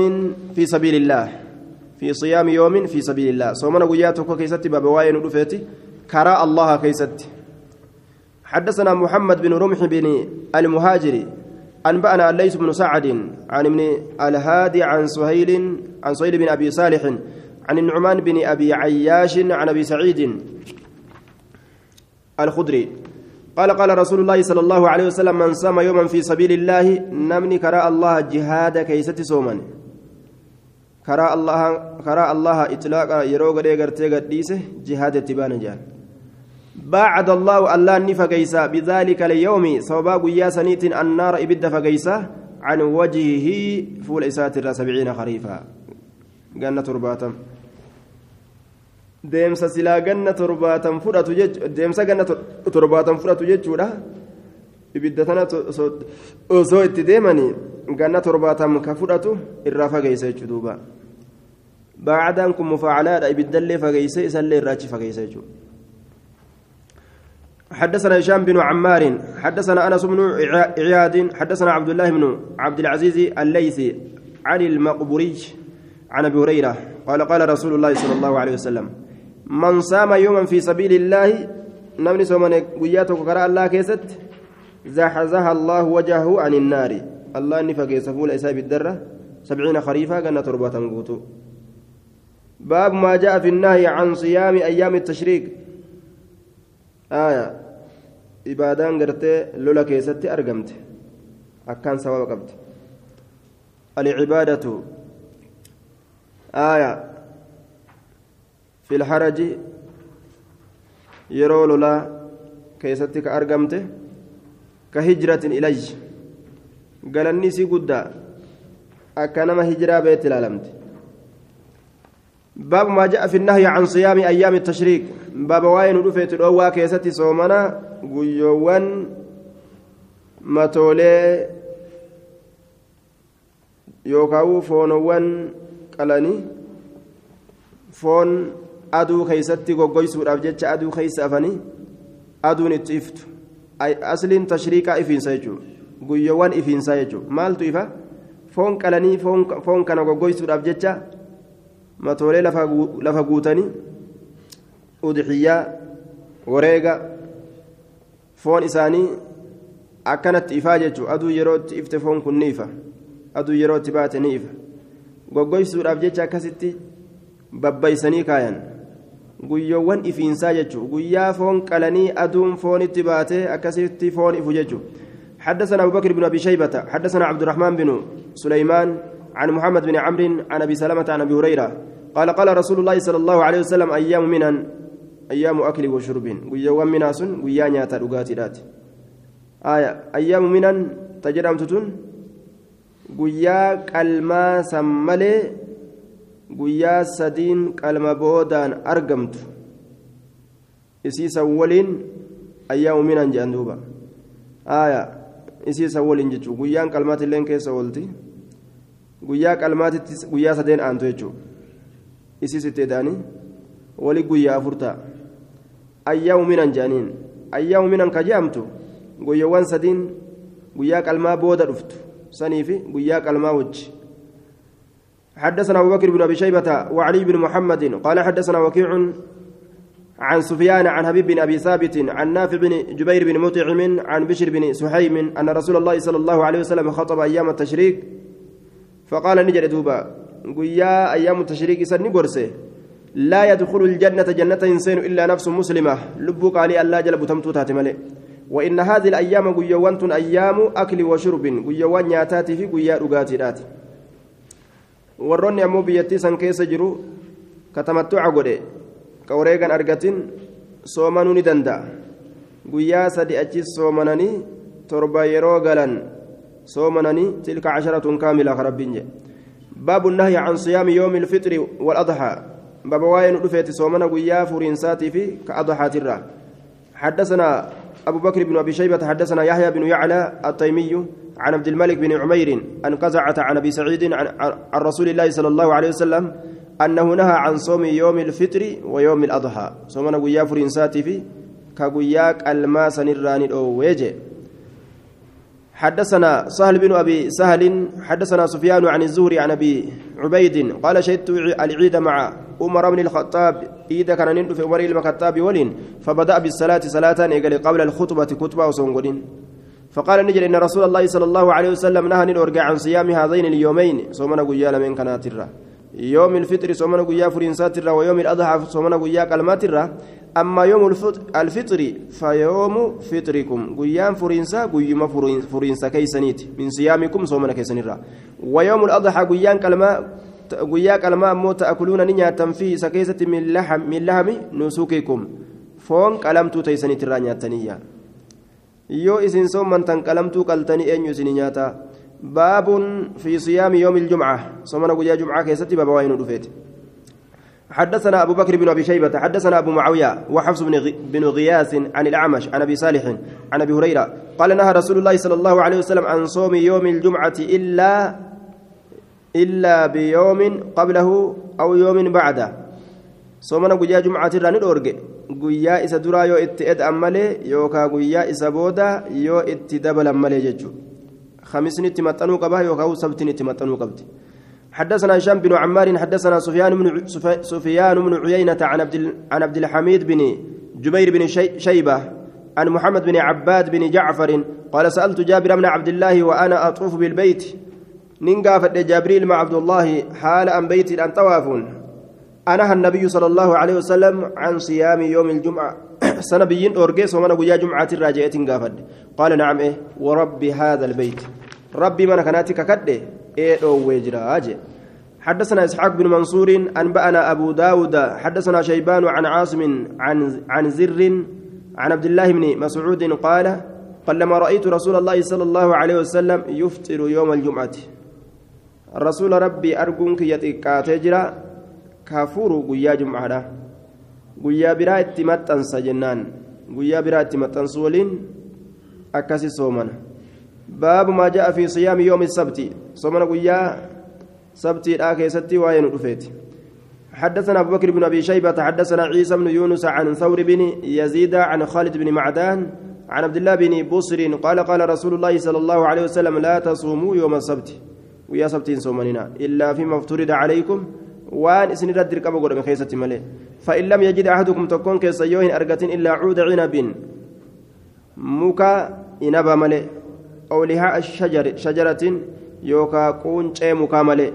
في سبيل الله. في صيام يوم في سبيل الله. صومنا وياتك كيست باب واين رفيتي كراء الله كيست حدثنا محمد بن رمح بن المهاجر أنبأنا الليث بن سعد عن ابن الهادي عن سهيل عن سهيل بن أبي صالح عن النعمان بن أبي عياش عن أبي سعيد الخدري. قال قال رسول الله صلى الله عليه وسلم من صام يوما في سبيل الله نمني كراء الله جهاد كيست سوما. كراء الله كراء الله إطلاق يروق ديغرتي قديسه جهاد اتبان جان بعد الله الله نفقيسا بذلك اليوم صوبا قيا سنيت النار إبد فقيسا عن وجهه فول إساتر سبعين خريفا جنة ترباتم deemsa silaa ganna torbaatan fudhatu deemsa ganna torbaatan fudhatu jechuudha ibidda tana osoo itti deemanii ganna torbaatan ka fudhatu irraa fageessa jechuudha duuba baacadaan kun mufaacalaadha ibiddallee fageesse isallee irraachi fageessa jechuudha حدثنا هشام بن عمار حدثنا أنس بن عياد حدثنا عبد الله بن عبد العزيز الليثي عن المقبوري عن أبي هريرة قال قال رسول الله صلى الله عليه وسلم من صام يوما في سبيل الله نمني سومن وياتك قرا الله كيست زحزح الله وجهه عن النار. الله نفق يسفول إساب الدرة سبعين خريفا قلنا تربة قوتو باب ما جاء في النهي عن صيام أيام التشريق. Ibaadaan gartee lola keessatti argamte. Akkaan sababa qabdi alcibaadatu aaya fi lharaji yeroo lolaa keessatti ka argamte ka hijratin ilay galanni isii guddaa. Akka nama hijiraa beetti ilaalamte باب ما جاء في النهي عن صيام أيام التشريق باب واين رفيت الأوى كيستي صومنا قيوان متولي يوكاو فونوان قلني فون aduu keeysatti goggoysuudhaaf jecha aduu keeysa afanii aduun itti iftu asliin tashriiqaa ifiinsa jechuudha guyyoowwan ifiinsaa jechuudha maaltu ifa foon qalanii foon kana goggoysuudhaaf jecha matoolee lafa guutanii udxiyyaa wareega foon isaanii akkanatti ifaa jechuudha aduu yeroo itti ifte foon kun ni ifa aduu yeroo itti baate ni ifa goggoysuudhaaf jecha akkasitti babbaysanii kaayan guyyoowwan ifiinsaa jechuudha guyyaa foon qalanii aduun foonitti baatee akkasitti foon ifu jechuudha حدثنا أبو بكر بن أبي شيبة حدثنا عبد الرحمن بن سليمان عن محمد بن عمرو عن أبي سلمة عن أبي هريرة. قال قال رسول الله صلى الله عليه وسلم أيام منا أيام أكل وشرب ويوم منا سن ويانيا تلقات آية أيام منا تجرم تتون ويا كلمة سملي guyyaa sadiin qalma boodaan argamtu isiisan waliin ayyaamu minan jedhan duuba aya isiisan waliin jechuu guyyaan qalmaatilleen keessa oolti guyyaa qalmaatitti guyyaa sadeen aantu jechuu isiis itti eda'anii wali guyyaa afur ta'a ayyaamu minan jedhaniin ayyaamu minan ka je'amtu guyyoowwan sadiin guyyaa qalmaa booda dhuftu saniifi guyyaa qalmaa wajji حدثنا أبو بكر بن أبي شيبة وعلي بن محمد قال حدثنا وكيع عن سفيان عن حبيب بن أبي ثابت عن نافع بن جبير بن مطعم عن بشر بن سحيم أن رسول الله صلى الله عليه وسلم خطب أيام التشريك فقال نجر دوبا قيا أيام التشريك سن قرسه لا يدخل الجنة جنة إنسان إلا نفس مسلمة. لبك علي ألا جلب تمتوتات ملئ وإن هذه الأيام قيوان أيام أكل وشرب. قيوان ياتاتي في قيا رقاتي warroonni ammoo biyyattii san keessa jiru katamattuca godhe ka wareegan argatin soomanuu ni danda'a guyyaa sadi achis soomananii galan kaamila ka rabbiin jedhe baabu nahyi can siyaami yoomi ilfixri waladxaa baba waa'ee nu dhufeeti soomana guyyaa furiinsaatii fi ka adxaatirra حدثنا أبو بكر بن أبي شيبة حدثنا يحيى بن يعلى التيمي عن عبد الملك بن عمير أن قزعة عن أبي سعيد عن, عن رسول الله صلى الله عليه وسلم أنه نهى عن صوم يوم الفطر ويوم الأضحى. صومنا قيا فرنساتي في كقياك الماس نراني ويجي. حدثنا سهل بن أبي سهل حدثنا سفيان عن الزهري عن أبي عبيد قال شهدت العيد مع عمر بن الخطاب إذا كان نندف عمر الخطاب ولين فبدأ بالصلاة صلاة قبل الخطبة كتبة وسنقلين فقال نجل إن رسول الله صلى الله عليه وسلم نهى نرجع عن صيام هذين اليومين صومنا قيا من كناترة. يوم الفطر صومنا قيا فرنساترة ويوم الأضحى صومنا قيا كلماترة. أما يوم الفطر فيوم فطركم. guyyaan furannaa guyyaan furannaa keessaniiti. من صيامكم soomana keessan irraa ويوم الأضحى guyyaan qalmaa guyyaa qalmaa ammoo تأكلون nyaattaniifi isa keessaa من لحم من لحم نسوككم foon qalamtuu teessaniitirraa nyaattaniyyaa yoo isin soommantan qalamtuu qaltanii eenyu isin nyaata باب في صيام يوم الجمعة. soomana guyyaa جمعة keessatti baaba waa'een dhufe حدثنا أبو بكر بن أبي شيبة حدثنا أبو معاوية وحفص بن بن غياث عن الأعمش عن أبي صالح عن أبي هريرة قال نهى رسول الله صلى الله عليه وسلم عن صوم يوم الجمعة إلا إلا بيوم قبله أو يوم بعده. صومنا قجا جمعة راني isa duraa yoo itti ed'an malee yookaan guyyaa isa booda yoo itti dabalan malee jechuudha خمسين اتمتنوا قبها يوكاو سبتين اتمتنوا قبتي حدثنا هشام بن عمار حدثنا سفيان بن سفيان بن عيينة عن عبد عن عبد الحميد بن جبير بن شيبة عن محمد بن عباد بن جعفر قال سألت جابر بن عبد الله وأنا أطوف بالبيت. ننقافت جابريل مع عبد الله حال أن بيت أن طوافون. أنهى النبي صلى الله عليه وسلم عن صيام يوم الجمعة. سنة بيين أورجيس ومن أبو جمعة الراجعة قافد قال نعم إيه ورب هذا البيت. ربي من كانت ككده إيه أو وجرا حدثنا إسحاق بن منصور أنبأنا أبو داود حدثنا شيبان عن عاصم عن عن زر عن عبد الله بن مسعود قال قلما رأيت رسول الله صلى الله عليه وسلم يفطر يوم الجمعة. الرسول ربي أرجونك يتقاتل kafuru guyyaa jum'aadha guyyaa biraa itti maxxansa jennaan guyyaa biraa itti maxxansu waliin akkasi soomana baabu maa ja'a fi siyaami yoomi sabti soomana guyyaa keessatti waa'ee nu dhufeeti حدثنا أبو بكر بن أبي شيبة حدثنا عيسى بن يونس عن ثور بن يزيد عن خالد بن معدان عن عبد الله بن بصر قال قال رسول الله صلى الله عليه وسلم لا تصوموا يوم السبت ويا سبت صومننا إلا فيما افترض عليكم waan isin irratti dirqama godhame keessatti malee fa'in lam yajid ahadukum tokkoon keessa yoo hin argatin illaa cuuda cinabin muka inaba malee awlihaa shajaratin yookaa quuncee mukaa malee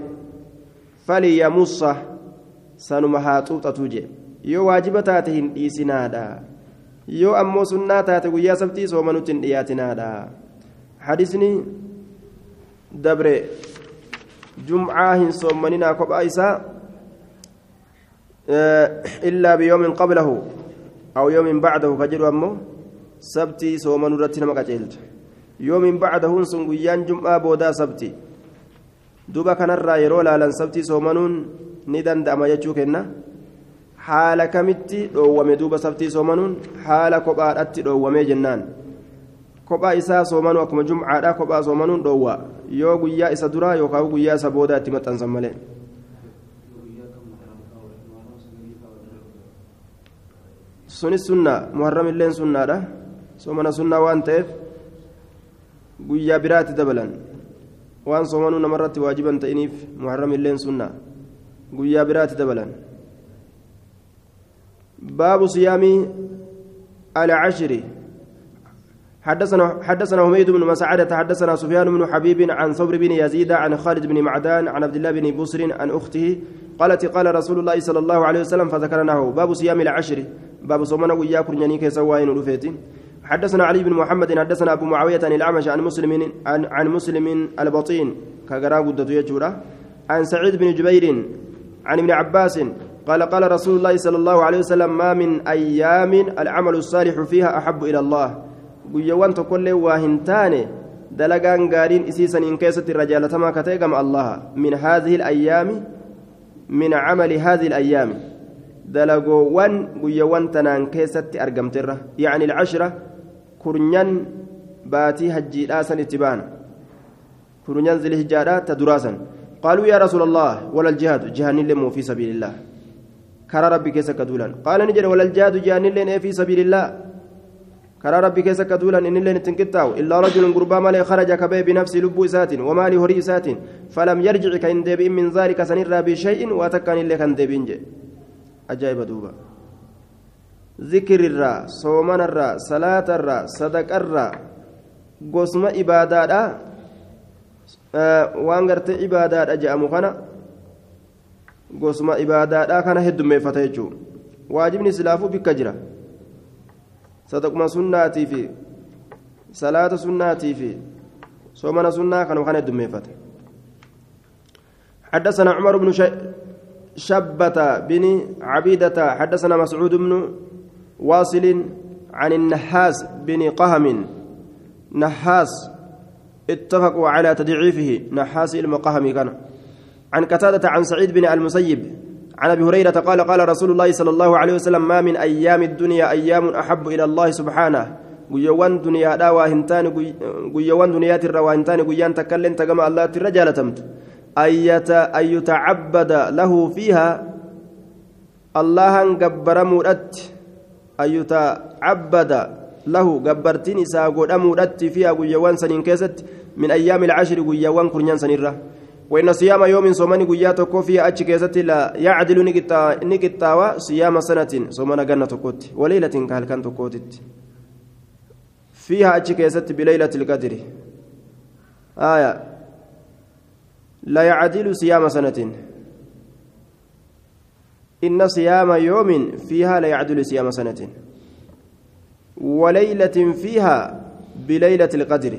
waajiba taate hin dhiisinaadha yoo ammoo sunnaa taate guyyaa sabtii soomanutti hin dhiyaatinaadha hadisni dabre jumcaa hin soommaninaa kophaa isaa إلا بيوم قبله أو يوم بعده كجر أمه سبتي سوما نرتنا مكاجلت يوم بعده سنقيان جمعة بودا سبتي duuba kanarraa yeroo laalan sabtii soomanuun ni danda'ama jechuu kenna. Haala kamitti dhoowwame duba sabtii soomanuun? Haala kophaadhatti dhoowwamee jennaan. Kophaa isaa soomanuu akkuma jumcaadhaa kophaa soomanuun dhoowwa. Yoo guyyaa isa duraa yookaan guyyaa isa booda itti maxxansan malee. sunis sunnaa muharramilleen sunnaadha. Soomana sunnaa waan ta'eef guyyaa biraatti dabalan. Waan soomanuu namarratti waajiban ta'iniif muharram illeen sunnaa guyyaa biraatti dabalan. Baabu siyaamii alcashiri حدثنا حدثنا حميد بن مسعدة حدثنا سفيان بن حبيب عن ثور بن يزيد عن خالد بن معدان عن عبد الله بن بصر عن أخته قالت قال رسول الله صلى الله عليه وسلم فذكرناه باب صيام العشر باب صومنا ويا كرنياني كسواين رفيتي حدثنا علي بن محمد حدثنا ابو معاويه عن الاعمش عن مسلم عن, عن مسلم البطين غدتو يجورا عن سعيد بن جبير عن ابن عباس قال قال رسول الله صلى الله عليه وسلم ما من أيام العمل الصالح فيها احب إلى الله hin taane dalagaan gaariin isiisaniin keessatti irra jaalatamaa ka ta'e gama allaha min haadhihi alayyaami min camali haadhihi alayyaami dalagoowwan guyyaawwan tanaan keessatti argamterra yacni alcashra kurnyan baatii hajjiidhaa san itti baana. Kurnyan zilhijjaadhaa ta duraasan قالوا يا رسول الله ولا الجهاد جهان لم في سبيل الله كرى ربي كيس كدولا قال نجد ولا الجهاد جهان لن في سبيل الله كرى ربي كيس كدولا إن لن تنكتاو إلا رجل قربا مالي خرج كبي بنفس لب سات ومال هري سات فلم يرجع كإن دبي من ذلك سنرى بشيء وتكن اللي كان دبينجي ajaa'iba duuba. Zikirirraa soomanarraa salaatarraa sadaqarraa gosma ibaadaadha waan gartee ibaadaadha je'amu kana gosma ibaadaadha kana heddummeeffata jechuudha waajibni silaafuu bikka jira sadaquma sunnaatii fi salaata sunnaatii fi soomana sunnaa kanuma kana heddummeeffata حدثنا عمر بن شبة بن عبيدة حدثنا مسعود بن واصل عن النحاس بن قهم نحاس اتفقوا على تضعيفه نحاس المقهم كان عن قتادة عن سعيد بن المسيب عن ابي هريره قال قال رسول الله صلى الله عليه وسلم ما من أيام الدنيا أيام احب إلى الله سبحانه guyyoowwan duniyaadhaa waa hin taane guyyoowwan duniyaatirra waa hin taane guyyaan takkailleen tagama allaatti irra jaalatamtu an yutacabbada lahu fiiha allahan gabbaramuudhatti an yutacabbada lahu gabbartiin isaa godhamuudhatti fiiha guyyoowwan saniin keessatti min ayyaami ilcashiri guyyoowwan kurnyan sanirra وإن صيام يوم صومني قيا تكو فيها أتش كيستي لا يعدل نكتاوى صيام سنة صومنا جنة تكوت وليلة كهل كان تكوتت فيها أتش كيست بليلة القدر آية لا يعدل صيام سنة إن صيام يوم فيها لا يعدل صيام سنة. وليلة فيها بليلة القدر.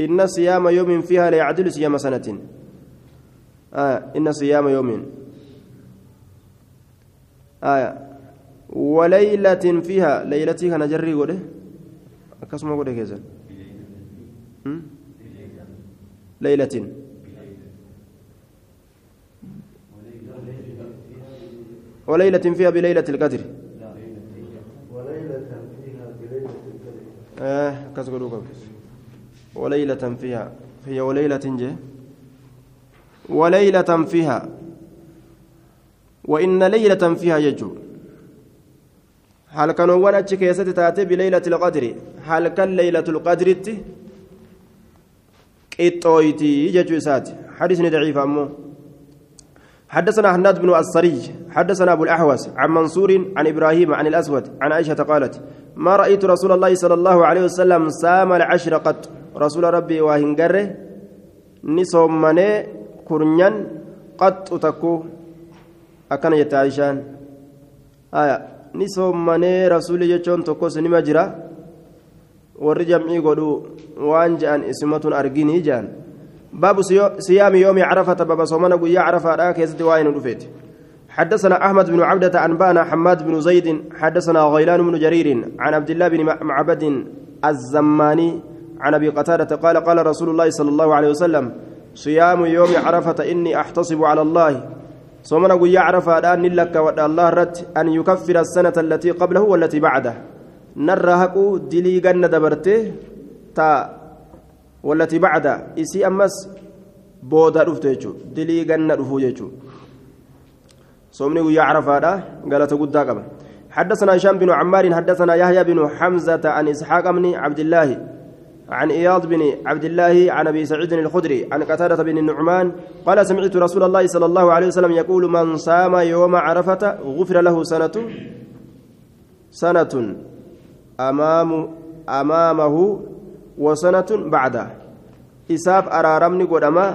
إن صيام يوم فيها لا يعدل صيام سنة. آه إن صيام يوم. آية وليلة فيها ليلتي كان جري قوله. أكسم قوله كذا. ليلة. وليلة فيها بليلة القدر. وليلة فيها بليلة القدر. آه وليلة فيها هي وليلة جه وليلة فيها. وإن ليلة فيها يجو. هل كانوا وأنا تشكي تأتي بليلة القدر؟ هل كان ليلة القدر قطويتي يجو ساتي حديث ضعيف أمو. حدثنا حناد بن السري حدثنا أبو الأحوص عن منصور عن إبراهيم عن الأسود عن عائشة قالت ما رأيت رسول الله صلى الله عليه وسلم سام العشر قط. رسول ربي وهنجره نصومني كرنيان قط تكو أكن يتعيشان آية نصومني رسول يجون تكو سنما جرا. warri jam'ii godhu waan je'an isimatun arginii je'an باب صيام يوم عرفة باب soomana guyyaa عرفة laa keessatti waa'een dhufe حدثنا أحمد بن عبدة أنبانا حماد بن زيد حدثنا غيلان بن جرير عن عبد الله بن معبد الزماني عن أبي قتادة قال قال رسول الله صلى الله عليه وسلم صيام يوم عرفة إني أحتسب على الله. soomana guyyaa عرفة an laka الله irratti أن يكفر السنة التي قبله والتي بعده. ni haqu dilii ganna dabartee تا والتي بعده إسي أمس بودا رفتيجو دلي جنة رفوجيجو صومني قويا عرفه قالت قد حدثنا هشام بن عمار حدثنا يحيى بن حمزة عن إسحاق بن عبد الله عن إياض بن عبد الله عن أبي سعيد الخدري عن قتادة بن النعمان قال سمعت رسول الله صلى الله عليه وسلم يقول من صام يوم عرفة غفر له سنة سنة أمام أمامه وسنة بعده. إساف أرارمني قدما.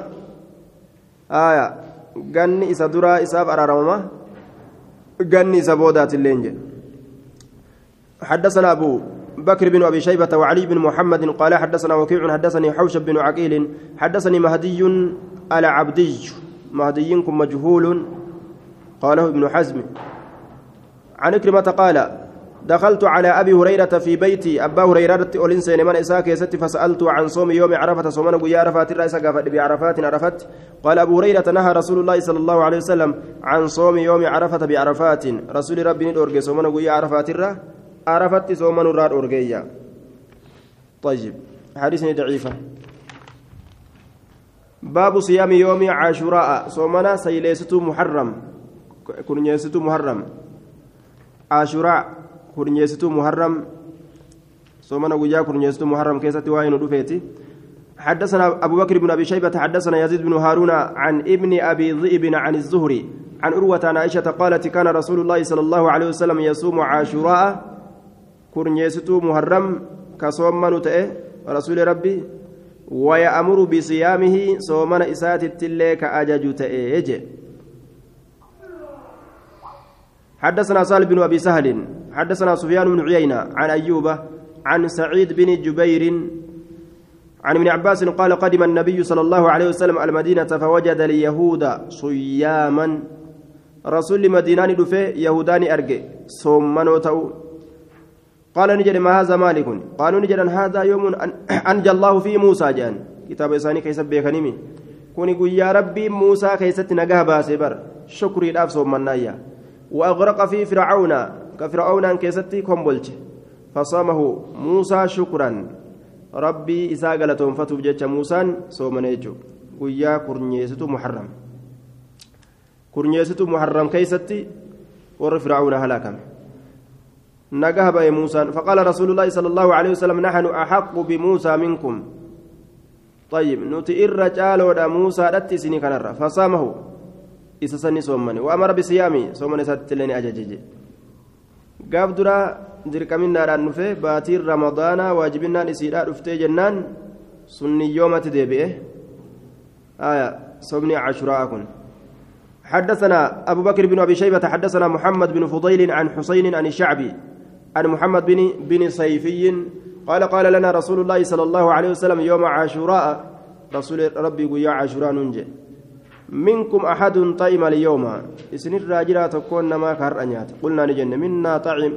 آية. ganni isa duraa isaaf araarama ganni isa boodaati illee حدثنا أبو بكر بن أبي شيبة وعلي بن محمد قال حدثنا وكيع حدثني حوشب بن عقيل حدثني مهدي العبدي. مهدي مجهول. قاله ابن حزم. عن إكرمة قال دخلت على أبي هريرة في بيتي. أبا هريرة أولين من إساك يست فسألت عن صوم يوم عرفة. صومنا قيا عرفات الرئيس قافت بعرفات عرفت. قال أبو هريرة نهى رسول الله صلى الله عليه وسلم عن صوم يوم عرفة بعرفات. رسول ربي ندورك صومنا قيا عرفات الرئيس عرفت صومن الراد أورجيا. طيب حديثني ضعيفة. باب صيام يوم عاشوراء. soomana sagaleessituu محرم. kurnyeessituu محرم. عاشوراء. kurnyeessituu محرم soomana guyyaa kurnyeessituu محرم keessatti waa'een dhufeetti حدثنا أبو بكر بن أبي شيبة حدثنا يزيد بن هارون عن ابن أبي ذئب عن الزهري عن عروة عن عائشة قالت كان رسول الله صلى الله عليه وسلم يصوم عاشوراء kurnyeessituu muharram ka soommanu ta'e rasuuli rabbi ويأمر بصيامه صومنا إسات التلي كأجج تأجج حدثنا سالم بن أبي سهل حدثنا سفيان بن عيينة عن أيوب عن سعيد بن جبير عن ابن عباس قال قدم النبي صلى الله عليه وسلم المدينة فوجد اليهود صياما. رسول مدينان دفه يهودان أرجع. صومنوا تأو قال نجد ما هذا مالك؟ قالوا نجد هذا يوم أنجى الله فيه موسى جان. كتاب إساني كيس بيكنيمي كوني يا ربي موسى كيست نجاه باسبر؟ شكري الأفس ومنايا وأغرق في فرعون كفرعون كيستي كومبولج فصامه موسى شكرا. ربي إساء قالتهم فتوب جيتش موسى صومنيجو ويا كورنيستو محرم. كورنيستو محرم كيستي ور فرعون هلاكم. نجاه بأي موسى فقال رسول الله صلى الله عليه وسلم نحن أحق بموسى منكم. طيب نتي الرجال ودا موسى رتي سني فصامه إسسني صومني وأمر بصيامي صومني ستلني أججج قاف درا dirqaminaadhaan dhufe baatiin ramadaanaa waajibinnaan isiidhaa dhuftee jennaan sunni yoomatti deebi'e? صومني عاشوراء كن حدثنا أبو بكر بن أبي شيبة حدثنا محمد بن فضيل عن حسين عن الشعبي عن محمد بن بن صيفي قال قال لنا رسول الله صلى الله عليه وسلم يوم عاشوراء رسول ربي يا عاشوراء ننجي منكم أحد طيم اليوم إسن الراجلة تكون ما كهر قلنا نجن منا طعم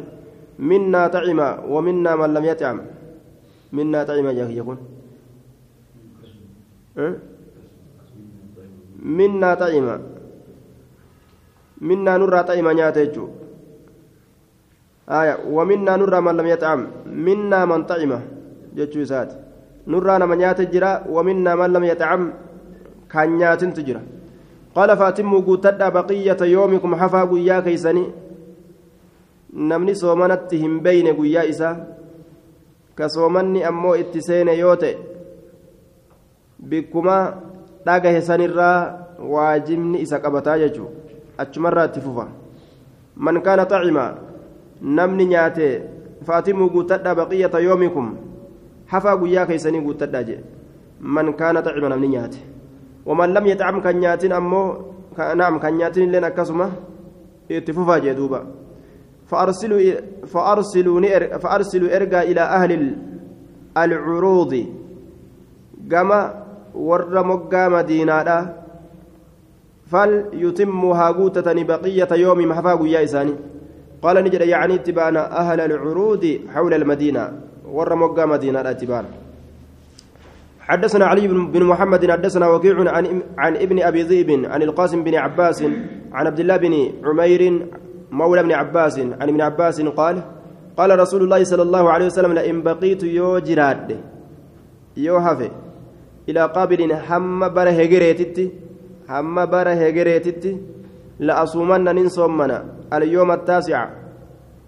منا طعم ومنا من لم يطعم منا طعم يكون منا طعم منا نرى طعم نياتيجو آية ومنا نرى من لم يطعم منا من طعم جتشو سات نرى نما نياتجرا ومنا من لم يطعم كان نياتن تجرا قال فاتموا قوتدا بقية يومكم حفا قيا كيسني namni soomanatti hin beyne guyyaa isaa ka soomanni ammoo itti seene yoo ta'e bikkuma dhagahe sanirraa waajibni isa qabataa jechuudha achumarraa itti fufa man kaana xacima namni nyaate faatimuu guuttadhaa baqiyyata yoomikum hafaa guyyaa keeysanii guuttadhaa jedhe man kaana xacima namni nyaate nyaatin ammoo naam kan nyaatin illeen akkasuma itti fufaa jee duuba فأرسلوا فأرسلوا فأرسلوا إرجع إلى أهل العروض. كما ور مقا مدينة فليتموا هاقوتة بقية يوم محفاق يا إساني. قال نجد يعني اتبانا أهل العروض حول المدينة. ور مقا مدينة اتبان حدثنا علي بن محمد حدثنا وكيع عن ابن أبي ذئب عن القاسم بن عباس عن عبد الله بن عمير مولى ابن عباس عن ابن عباس قال قال رسول الله صلى الله عليه وسلم لئن بقيت yoo jiraadhe yoo hafe إلى قابل hamma bara hijriitti hamma bara hijriitti لأصومن nan soomana اليوم التاسع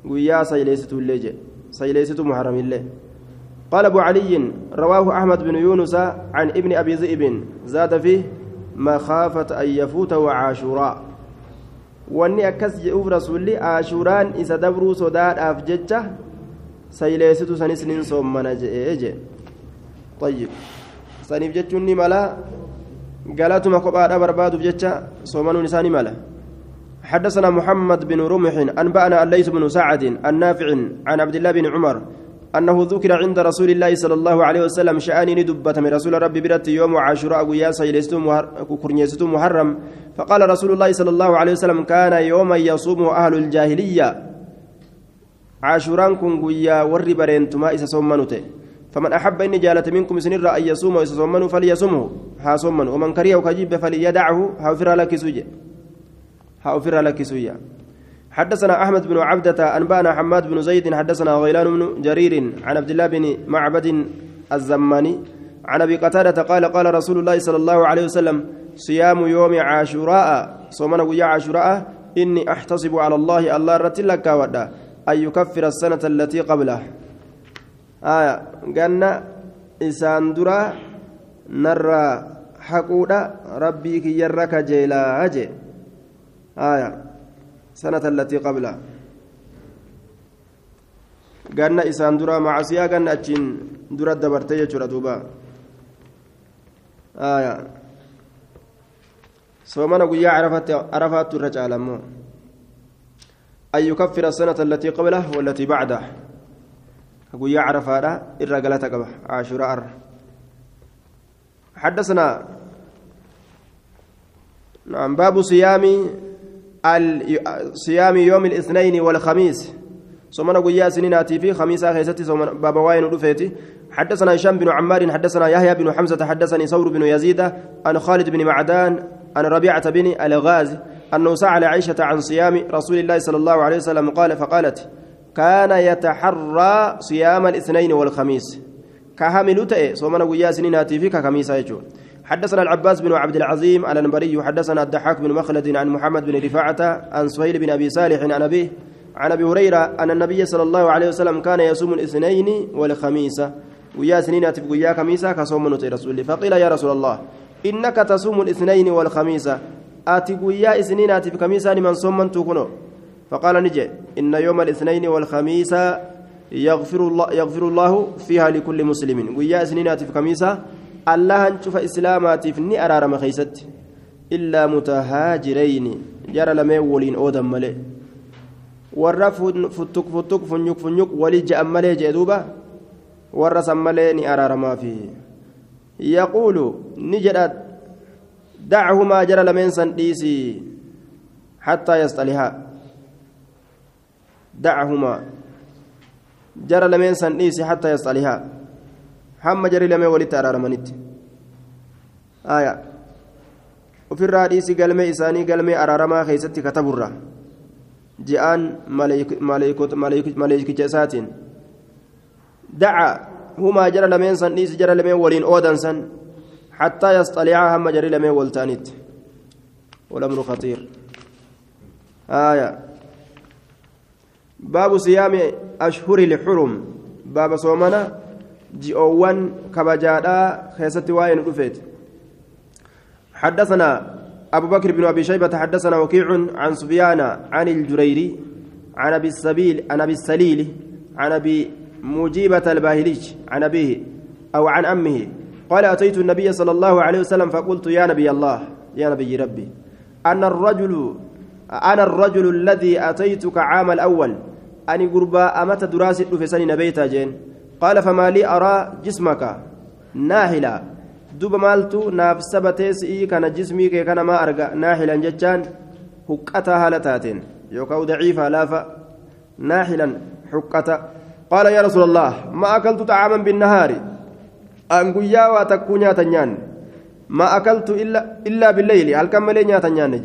guyyaa sagaleessituu illee jedha سيليست محرم الله قال أبو علي رواه أحمد بن يونس عن ابن أبي ذئب زاد فيه مخافة أن يفوته عاشوراء jedhuuf rasuulli aashuraan isa dabruu sodaadhaaf jecha sayleessitu sanis nin soommana jedhee jedhe طيب ni mala galatuma kophaadha barbaaduuf jecha soomanuun isaa ni mala حدثنا محمد بن رمح أنبأنا الليث بن سعد النافع عن عبد الله بن عمر أنه ذكر عند رسول الله صلى الله عليه وسلم شأني ندبت من رسول ربي برت يوم عاشوراء ويا كرنيستو محرم. فقال رسول الله صلى الله عليه وسلم كان يوما يصوم أهل الجاهلية. عاشوران كن ويا ور برينتما إذا صومنته فمن أحب إني جالت منكم سنر أن يصوم وإذا صومنوا فليصومه. ها صومن ومن كريه كجيب فليدعه. ها فر لك سوجه ها فر لك سوجه حدثنا أحمد بن عبدة أنبأنا حماد بن زيد حدثنا غيلان بن جرير عن عبد الله بن معبد الزماني عن أبي قتادة قال قال رسول الله صلى الله عليه وسلم صيام يوم عاشوراء. صومنا ويا عاشوراء إني أحتسب على الله الله رتلك ودا أن يكفر السنة التي قبله. آية. قلنا إسان درا نرى حقودا ربي كي يرك جيلا أجي. آية. سنة التي قبلها ganna isaan dura macasiyaa ganna achiin dura dabartee jechuudha duuba soomana guyyaa arafaattu irra caala ammoo an yukaffira asanata allatii qablah wallatii bacdah guyyaa carafaadha irra galata qaba caashuraa arra حدثنا باب صيام صيام يوم الاثنين والخميس. صومنا قيا سنيناتي في خميسة خيستي بابا واين ودفيتي حدثنا هشام بن عمار حدثنا يحيى بن حمزة حدثني ثور بن يزيد عن خالد بن معدان عن ربيعة بن الغاز أنه سأل عائشة عن صيام رسول الله صلى الله عليه وسلم قال فقالت كان يتحرى صيام الاثنين والخميس. كهامل تأي صومنا قيا سنيناتي في كخميسة يجون. حدثنا العباس بن عبد العظيم الأنبري حدثنا الضحاك بن مخلد عن محمد بن رفاعة عن سهيل بن أبي صالح عن أبيه عن أبي هريرة أن النبي صلى الله عليه وسلم كان يصوم الاثنين والخميس. ويا سنين ويا خميسا كصوم نتي رسول فقيل يا رسول الله إنك تصوم الاثنين والخميس. أتي ويا اثنين في خميسا من صوم تكونوا؟ فقال نجي إن يوم الاثنين والخميس يغفر الله يغفر الله فيها لكل مسلم. ويا سنين في خميسا الله نشوف اسلامات في ارارم خيست الا متهاجرين جرى لمن ولين اودم ملئ warra futtuk futtuk funyuk funyuk walii je'an malee jee duuba warra san malee ni araaramaafi yaquulu ni jedha dachumaa jara lameen san dhiisii yastalihaa dachumaa jara lameen san dhiisii hattaa yastalihaa hamma jari lamee walitti araaramanitti ofirraa dhiisii galmee isaanii galmee araaramaa keeysatti kataburra جاءن ملائكة إساتين دعا هما جرى لمن سن ليس جرى لمن ولين أودن سن حتى يصطلعا هم جرى لمن ولتانيت والأمر خطير آية باب صيام أشهر الحرم باب صومنا جئوان كبجادا خيست واين رفيت حدثنا أبو بكر بن أبي شيبة حدثنا وكيع عن سفيان عن الجريري عن أبي السبيل عن أبي السليل عن أبي مجيبة الباهلي عن أبيه أو عن أمه قال أتيت النبي صلى الله عليه وسلم فقلت يا نبي الله yaa nabii rabbii أنا الرجل أنا الرجل الذي أتيتك عام الأول ani gurbaa amma dura sitti dhufe sana jedheen قال فما لي أرى جسمك ناحلا sabatee si'ii kana jismii kee kana maa arga naaxilan jechaan huqqataa haala taateen yookaan daciifaa laafa naaxilan huqqata qaala yaa rasuula allah ma akaltu xacaaman binnahaari an guyyaa waa takkuu nyaatan nyaanne ما أكلت إلا إلا بالليل هل كم لي نياتا نيانج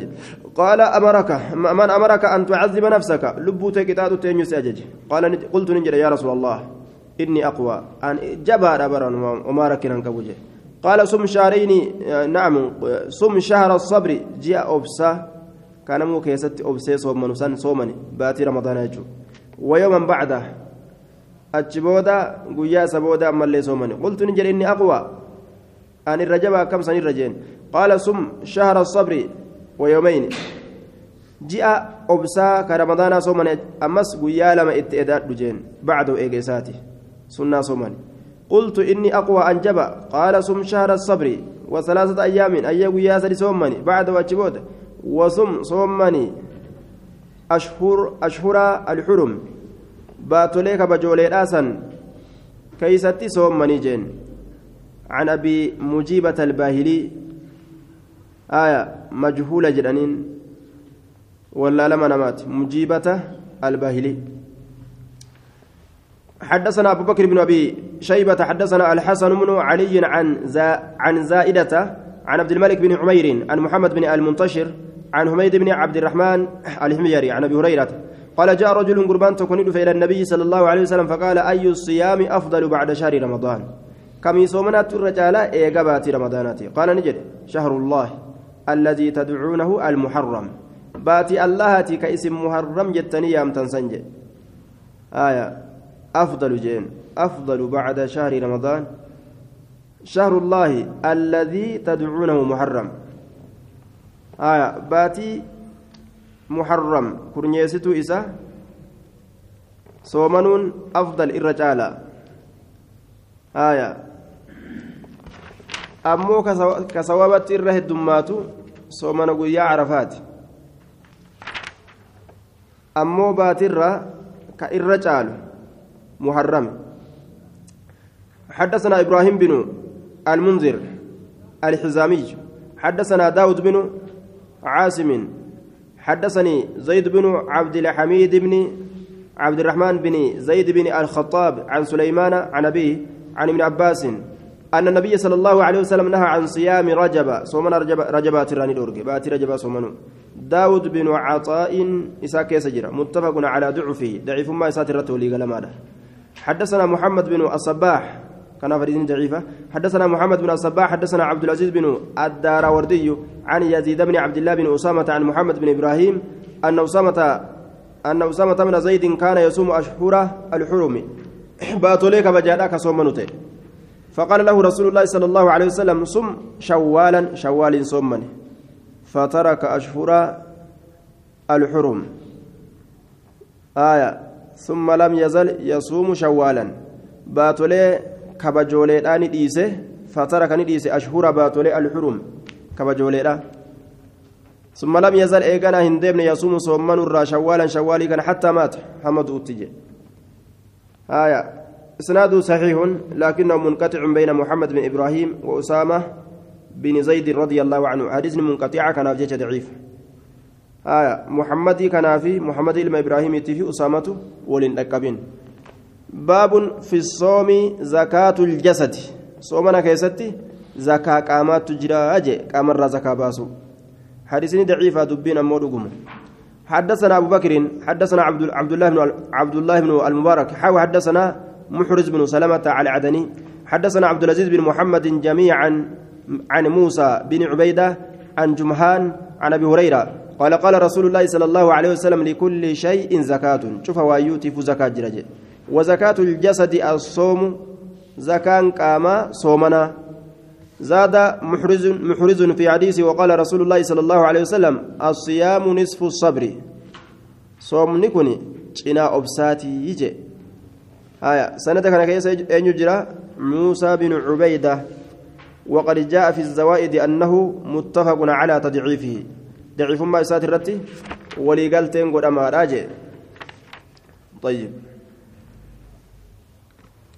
قال أمرك من أمرك أن تعذب نفسك لبوت كتاب تنيس أجج قال قلت نجد يا رسول الله إني أقوى. أن جبار أبرا وما ركنا كبوجه. قال صم شهرين نعم صم شهر الصبر جاء أبسا. كان مو كيست أبسي صوم سن صومني باتي رمضان يجو. ويوما بعده أجبودا قيا سبودا أما اللي صومني. قلت نجري إني أقوى. أن الرجب كم سن الرجين؟ قال صم شهر الصبر ويومين. جاء أبسا كرمضان صومني أمس قيا لما اتئداد جين بعده إيجاساتي سنة صومني قلت إني أقوى أنجب قال صم شهر الصبر وثلاثة أيام أيام ياسر صومني بعد وجبود وصم صومني أشهر أشهر الحرم. باتوليك بجولي راسا. كيستي صومني جين عن أبي مجيبة الباهلي. آية مجهولة جدانين ولا لما نمات. مجيبة الباهلي. حدثنا أبو بكر بن أبي شيبة حدثنا الحسن بن علي عن عن زائدة عن عبد الملك بن عمير عن محمد بن المنتشر عن حميد بن عبد الرحمن الحميري عن أبي هريرة. قال جاء رجل قربان تكون إلى النبي صلى الله عليه وسلم فقال أي الصيام أفضل بعد شهر رمضان؟ كم يصومنا الرجال إيقابات رمضانات. قال نجد. شهر الله الذي تدعونه المحرم. باتي الله كاسم محرم جتني يام تنسنج. آية. أفضل جين أفضل بعد شهر رمضان. شهر الله الذي تدعونه محرم. آية باتي محرم. كرنيستو إسا صومنون أفضل الرجال آية أمو كسوابت الره الدماتو صومن قويا عرفات. أمو باترة كإرجال محرم. حدثنا إبراهيم بن المنذر الحزامي. حدثنا داود بن عاصم. حدثني زيد بن عبد الحميد بن عبد الرحمن بن زيد بن الخطاب عن سليمان عن أبيه عن ابن عباس أن النبي صلى الله عليه وسلم نهى عن صيام رجب صومنا رجب رجبات راني دورجي بات رجب صومنو. داود بن عطاء إساك يسجر متفق على ضعفه ضعيف ما إسات الرتولي قال حدثنا محمد بن الصباح كان فريد ضعيفة حدثنا محمد بن الصباح حدثنا عبد العزيز بن الداراوردي عن يزيد بن عبد الله بن أسامة عن محمد بن إبراهيم أن أسامة أن أسامة بن زيد كان يصوم أشهر الحرم. باتوليك بجادك صومنته فقال له رسول الله صلى الله عليه وسلم صم شوالا شوال صمني فترك أشهر الحرم. آية. ثم لم يزل يصوم شوالا. باتولي كبجولي آني ديسه فترك نديسه أشهر باتولي الحرم. كبجولي ثم لم يزل إيقنا هندبن يصوم صومان الرا شوالا شوالي كان حتى مات. حمد أتجي آية. إسناده صحيح لكنه منقطع بين محمد بن إبراهيم وأسامة بن زيد رضي الله عنه. حديث منقطع كان ضعيف. آية محمد كان في محمد بن إبراهيم في أسامة ولن باب في الصوم زكاة الجسد. صومنا كيستي؟ زكاة قامات تجرى أجي قامر زكاة باسو. حديثني ضعيفة دبين أمو حدثنا أبو بكر حدثنا عبد عبد الله بن عبد الله بن المبارك حاو حدثنا محرز بن سلمة على عدني حدثنا عبد العزيز بن محمد جميعا عن موسى بن عبيدة عن جمهان عن أبي هريرة. قال قال رسول الله صلى الله عليه وسلم لكل شيء زكاة. شوف وايوتي زكاة جرجة وزكاة الجسد الصوم زكاة قاما صومنا. زاد محرز محرز في حديثه وقال رسول الله صلى الله عليه وسلم الصيام نصف الصبر. صوم نكوني جنا أبساتي يجي. آية. سنة كان كيس أن يجرى؟ موسى بن عبيدة. وقد جاء في الزوائد أنه متفق على تضعيفه. ضعيف ما يسات الرتي ولي قال تنقل أما راجع طيب